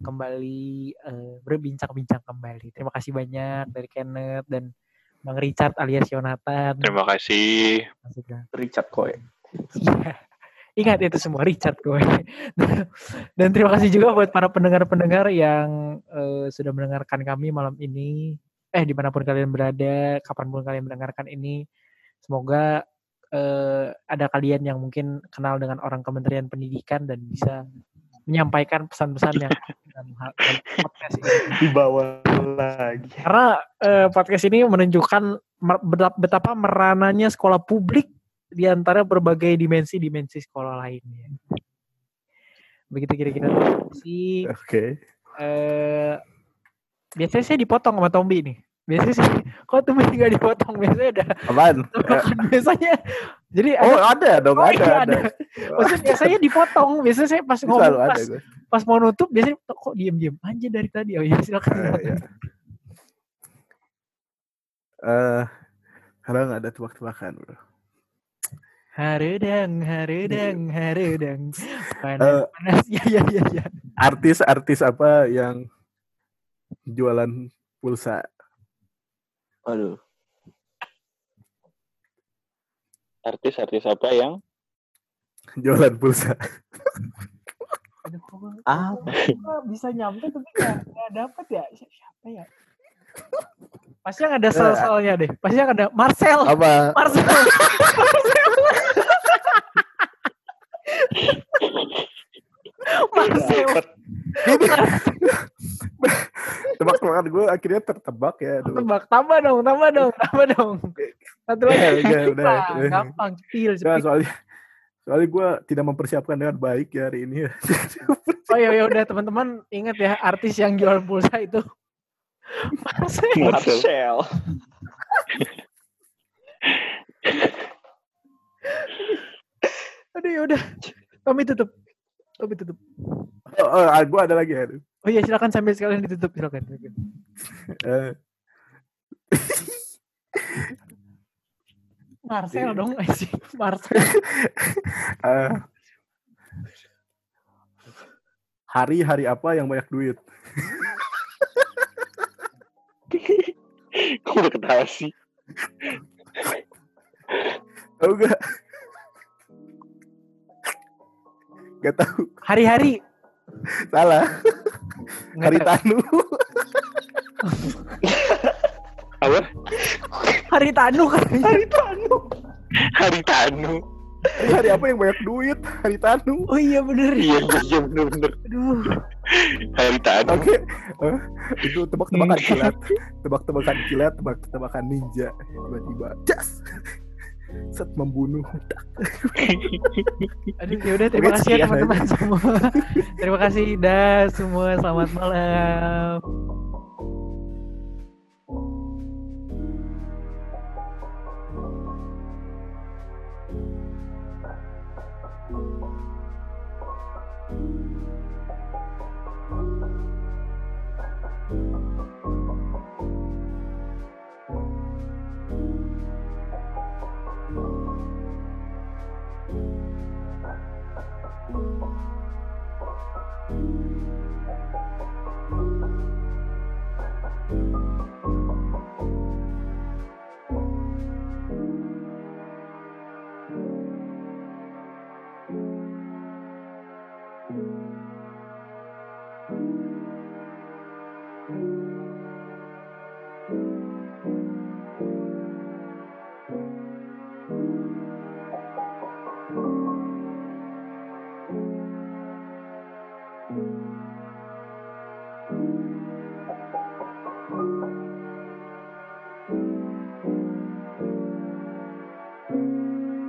kembali eh, berbincang-bincang kembali. Terima kasih banyak dari Kenneth dan Bang Richard alias Yonatan. Terima kasih. Richard Koe. Iya. Ingat itu semua Richard gue. Dan terima kasih juga buat para pendengar-pendengar yang eh, sudah mendengarkan kami malam ini. Eh di mana pun kalian berada, kapan pun kalian mendengarkan ini, semoga eh, ada kalian yang mungkin kenal dengan orang Kementerian Pendidikan dan bisa menyampaikan pesan-pesan yang dalam hal dalam podcast ini. Di bawah lagi. Karena eh, podcast ini menunjukkan betapa merananya sekolah publik di antara berbagai dimensi-dimensi sekolah lainnya. Begitu kira-kira sih. Oke. Eh, biasanya saya dipotong sama Tombi nih. Biasanya sih, kok Tombi nggak dipotong? Biasanya ada Apaan? Eh, biasanya. Jadi oh, ada, ada dong, Oh, ada, iya, ada. maksudnya biasanya dipotong. Biasanya saya pas ngomong ada pas, gue. pas mau nutup biasanya kok diem-diem aja dari tadi. Oh iya silakan. Eh, silakan. ya. Eh, kalau nggak ada tebak-tebakan, bro. Harudang, harudang, harudang. Panas, panas. Ya, ya, ya, ya. Artis-artis apa yang jualan pulsa? Aduh. Artis-artis apa yang Jualan pulsa. Aduh, Ah, kok bisa nyampe tapi nggak dapet ya Si- siapa ya pasti yang ada sel-selnya deh. Pasti yang ada Marcel. Apa? Marcel. Marcel. Tebak-tebakan gue akhirnya tertebak ya. Tebak. Tambah dong tambah dong tambah dong. Satu lagi. Ya, udah, udah. Nah, gampang Nggak, cepil soalnya soalnya gue tidak mempersiapkan dengan baik ya hari ini. oh ya ya udah teman-teman ingat ya artis yang jual pulsa itu Marcel Marcel. aduh ya udah. Tommy tutup. Tommy tutup. Oh, oh, gue ada lagi ya. oh iya silakan sambil sekalian ditutup silakan. Silakan. Eh, Marcel dong sih Marcel. Eh, hari-hari apa yang banyak duit? Kok udah ketawa sih Tahu gak? Gak tahu. hari-hari Salah. Nggak Hari tahu. Tanu. apa hari tanu kan hari tanu hari tanu Hari, hari apa yang banyak duit? Hari Tanu. oh iya bener iya iya bener bener aduh hari tanu Oke. Eh, itu tebak-tebakan kilat. Tebak-tebakan kilat, tebak-tebakan ninja. Tiba-tiba, jas. Set membunuh. aduh ya udah terima kasih ya teman-teman semua terima kasih dah semua selamat malam